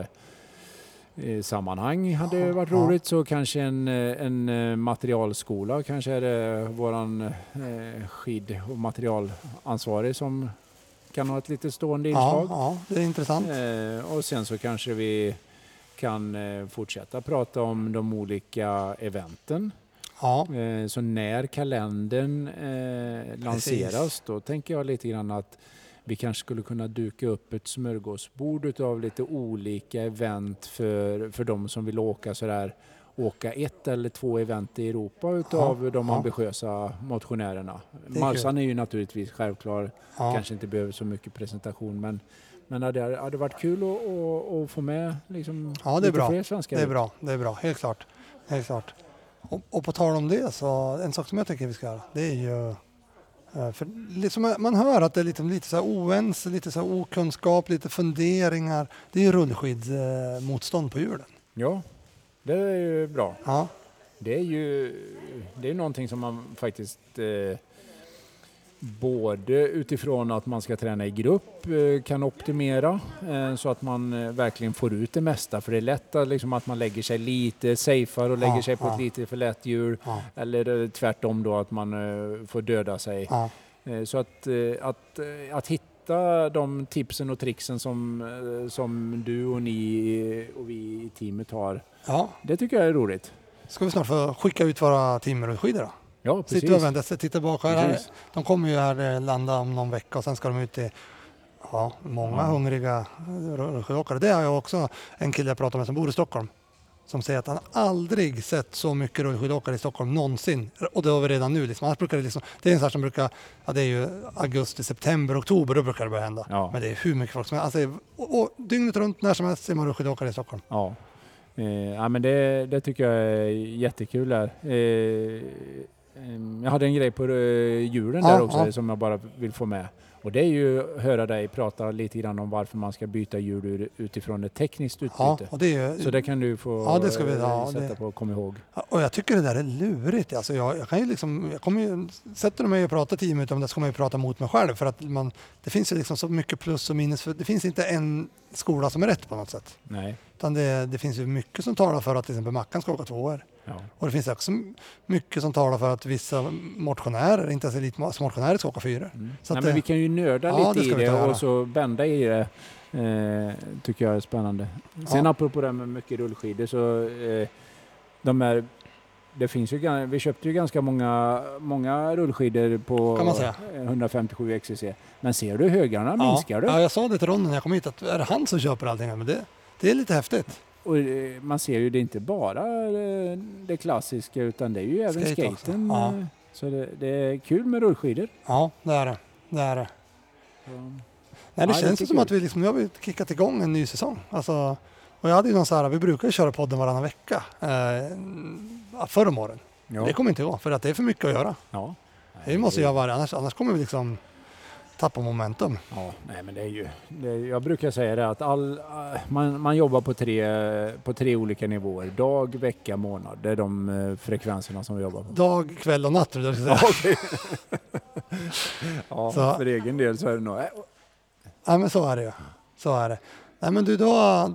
S3: eh, sammanhang hade
S4: Ja,
S3: varit
S4: ja.
S3: roligt. Så kanske en, en eh, materialskola, kanske är det våran eh, skid och materialansvarig som kan ha ett lite stående
S4: Ja,
S3: inslag.
S4: ja, det är intressant.
S3: Eh, och sen så kanske vi kan eh, fortsätta prata om de olika eventen.
S4: Ja,
S3: Eh, så när kalendern eh, lanseras då tänker jag lite grann att vi kanske skulle kunna duka upp ett smörgåsbord utav lite olika event för, för de som vill åka sådär åka ett eller två event i Europa utav de
S4: ja.
S3: ambitiösa motionärerna.
S4: är
S3: Marsan är ju naturligtvis självklar,
S4: ja.
S3: kanske inte behöver så mycket presentation men men det hade, hade varit kul att, att, att få med liksom
S4: Ja, det är bra.
S3: fler svenskar.
S4: Det är bra, det är bra, helt klart. Helt klart. Och, och på tal om det så, en sak som jag tycker vi ska göra, det är ju eh, för liksom man hör att det är lite, lite så här oense, lite så här okunskap, lite funderingar. Det är ju rullskidsmotstånd på hjulen.
S3: Ja, det är ju bra.
S4: Ja,
S3: Det är ju det är någonting som man faktiskt eh, både utifrån att man ska träna i grupp eh, kan optimera eh, så att man eh, verkligen får ut det mesta. För det är lätt att, liksom, att man lägger sig lite safeare och lägger
S4: Ja,
S3: sig på
S4: ja.
S3: ett lite för lätt hjul.
S4: ja,
S3: Eller tvärtom då att man får döda sig. Så att, att, att hitta de tipsen och tricksen som, eh, som du och ni och vi i teamet har,
S4: ja.
S3: det tycker jag är roligt.
S4: Ska vi snart få skicka ut våra timmerskidor då?
S3: Ja, precis.
S4: Sitter och väntar, titta bak. Här, de kommer ju här eh, landa om någon vecka och sen ska de ut till ja, många
S3: Ja.
S4: hungriga rullskidåkare. Det har jag också en kille jag pratar med som bor i Stockholm. Som säger att han aldrig sett så mycket rullskidåkare i Stockholm någonsin. Och det har vi redan nu. Liksom. Annars brukar det, liksom, det är en sån som brukar, ja det är ju augusti, september, oktober, då brukar det börja hända.
S3: Ja.
S4: Men det är hur mycket folk som helst. Alltså, och, och, dygnet runt, när som helst ser man rullskidåkare i Stockholm.
S3: Ja. Eh, ja men det, det tycker jag är jättekul. Här. Eh, jag hade en grej på eh, hjulen
S4: Ja,
S3: där också
S4: ja.
S3: som jag bara vill få med. Och det är ju att höra dig prata lite grann om varför man ska byta hjul utifrån ett tekniskt
S4: Ja,
S3: utbyte.
S4: och det är
S3: Så det kan du få
S4: Ja, det ska vi-
S3: eh,
S4: ja,
S3: sätta
S4: det-
S3: på och komma ihåg.
S4: och jag tycker det där är lurigt. Alltså jag, jag kan ju liksom, jag kommer ju, sätter du mig och pratar tio minuter om det så kommer jag ju prata mot mig själv för att man, det finns ju liksom så mycket plus och minus. För det finns inte en skola som är rätt på något sätt.
S3: Nej.
S4: Utan det, det finns ju mycket som talar för att till exempel Mackan ska åka tvåor.
S3: Ja.
S4: Och det finns också mycket som talar för att vissa motionärer, inte ens elitmotionärer, ska åka fyror.
S3: Mm.
S4: Så
S3: Nej, men
S4: det-
S3: vi kan ju nörda
S4: Ja, det
S3: lite
S4: ska
S3: i det
S4: göra.
S3: och så bända i det. Eh, tycker jag är spännande. Sen
S4: Ja.
S3: apropå det här med mycket rullskidor så eh, de här, det finns ju, vi köpte ju ganska många, många rullskidor på
S4: Kan man säga.
S3: eh, 157 XCC. Men ser du högarna
S4: Ja.
S3: minskar du?
S4: Ja, jag sa det till Ronny när jag kom hit att är det han som köper allting? Men det, det är lite häftigt.
S3: Och eh, man ser ju det är inte bara eh, det klassiska utan det är ju även
S4: Skate
S3: skaten.
S4: Ja.
S3: eh, Så det, det är kul med rullskidor.
S4: Ja, det är det. det, är det.
S3: Så,
S4: Nej, det
S3: Ja, det
S4: känns ju som
S3: jag.
S4: att vi liksom, nu har vi kickat igång en ny säsong. Alltså, och jag hade ju någon så här, vi brukar ju köra podden varannan vecka. Eh, förr om åren.
S3: ja.
S4: Det kommer inte gå för att det är för mycket att göra.
S3: ja.
S4: Vi måste göra varje, annars, annars kommer vi liksom tappa momentum.
S3: Ja, nej men det är ju... Det är, jag brukar säga det att all, eh, man, man jobbar på tre, på tre olika nivåer. Dag, vecka, månad. Det är de eh, frekvenserna som vi jobbar på.
S4: Dag, kväll och natt. tror jag jag ska säga.
S3: Ja,
S4: Så-
S3: för egen del så är det nog... eh,
S4: Ja, men så är det ju. Så är det. Nej, men du, då,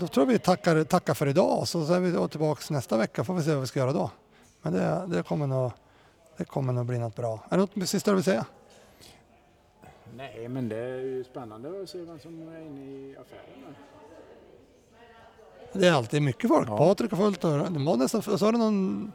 S4: då tror jag vi tackar, tackar för idag. Så, så är vi tillbaka nästa vecka. får vi se vad vi ska göra då. Men det, det, kommer, nog, det kommer nog bli något bra. Är det något sista du vill säga?
S3: Nej, men det är ju spännande att se vem som är inne i affären.
S4: Det är alltid mycket folk.
S3: Ja.
S4: Patrik har fullt och det var nästan, så är det någon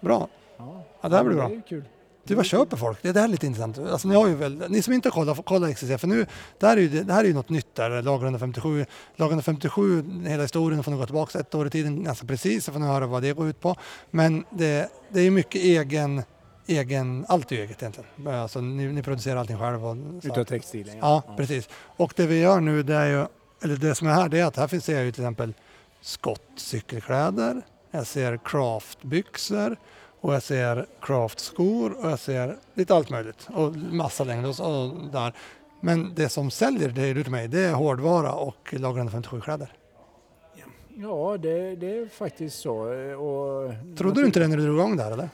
S4: bra.
S3: Ja,
S4: Ja, det här blir bra.
S3: Det är kul.
S4: Du, vad köper folk? Det är det här lite intressant. Alltså, ni, har ju väl, ni som inte har kollat, kolla XCC. För nu, det, här är ju, det här är ju något nytt där, lag 157. Lag 157, hela historien får ni gå tillbaka ett år i tiden ganska precis. Så får ni höra vad det går ut på. Men det, det är ju mycket egen, egen, allt är ju eget egentligen. Alltså, ni, ni producerar allting själva. så.
S3: Utav textilen
S4: Ja, precis. Och det vi gör nu, det är ju, eller det som är här, det är att här finns det ju till exempel skottcykelkläder, jag ser craftbyxor och jag ser craftskor och jag ser lite allt möjligt och massa längder och, så- och där. Men det som säljer, det är du till mig, det är hårdvara och lagrande 57-kläder.
S3: Ja, det, det är faktiskt så. eh, Och
S4: Trodde du inte det när du drog igång det här eller?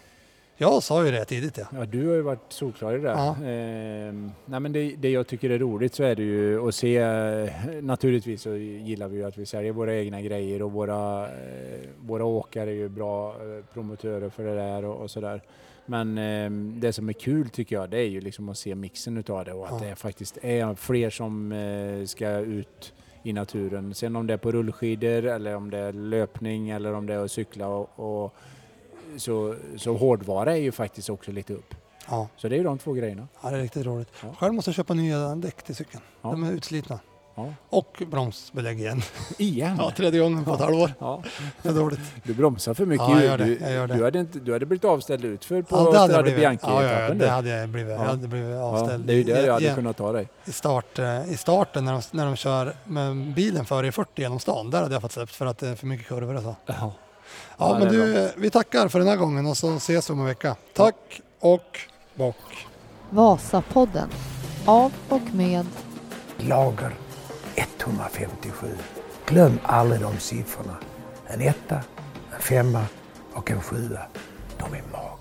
S4: Jag sa ju det tidigt ja.
S3: Ja, du har ju varit solklar i det.
S4: Ja.
S3: Ehm, nej, men det, det jag tycker är roligt så är det ju att se, eh, naturligtvis så gillar vi ju att vi säljer våra egna grejer och våra, eh, våra åkare är ju bra eh, promotörer för det där och, och sådär. Men ehm, det som är kul tycker jag det är ju liksom att se mixen utav det och att
S4: Ja.
S3: det faktiskt är fler som eh, ska ut i naturen. Sen om det är på rullskidor eller om det är löpning eller om det är att cykla och, och så, så hårdvara är ju faktiskt också lite upp.
S4: Ja,
S3: Så det är ju de två grejerna.
S4: ja det är riktigt roligt.
S3: Ja.
S4: Själv måste jag köpa nya däck till cykeln.
S3: Ja.
S4: De är utslitna.
S3: Ja.
S4: Och bromsbelägg igen.
S3: Igen?
S4: Ja, tredje gången på ett halvår.
S3: Ja.
S4: Är dåligt.
S3: Du bromsar för mycket
S4: Ja, jag gör det, jag gör det.
S3: du, hade inte, du hade blivit avställd utför på
S4: Ja, det hade jag
S3: Strade
S4: blivit. Ja, ja, det hade jag blivit. Jag
S3: Ja.
S4: hade blivit avställd.
S3: det är ju där jag hade
S4: i,
S3: kunnat ta dig.
S4: i, start, eh, I starten när de, när de kör med bilen före i 40 genom stan, där hade jag fått släppt för att det är för mycket kurvor och så.
S3: Ja.
S4: Ja, men du, vi tackar för den här gången och så ses vi om en vecka. Tack och bock.
S1: Vasapodden. Av och med
S2: Lager 157. Glöm aldrig de siffrorna. En etta, en femma och en sjua. De är magiska.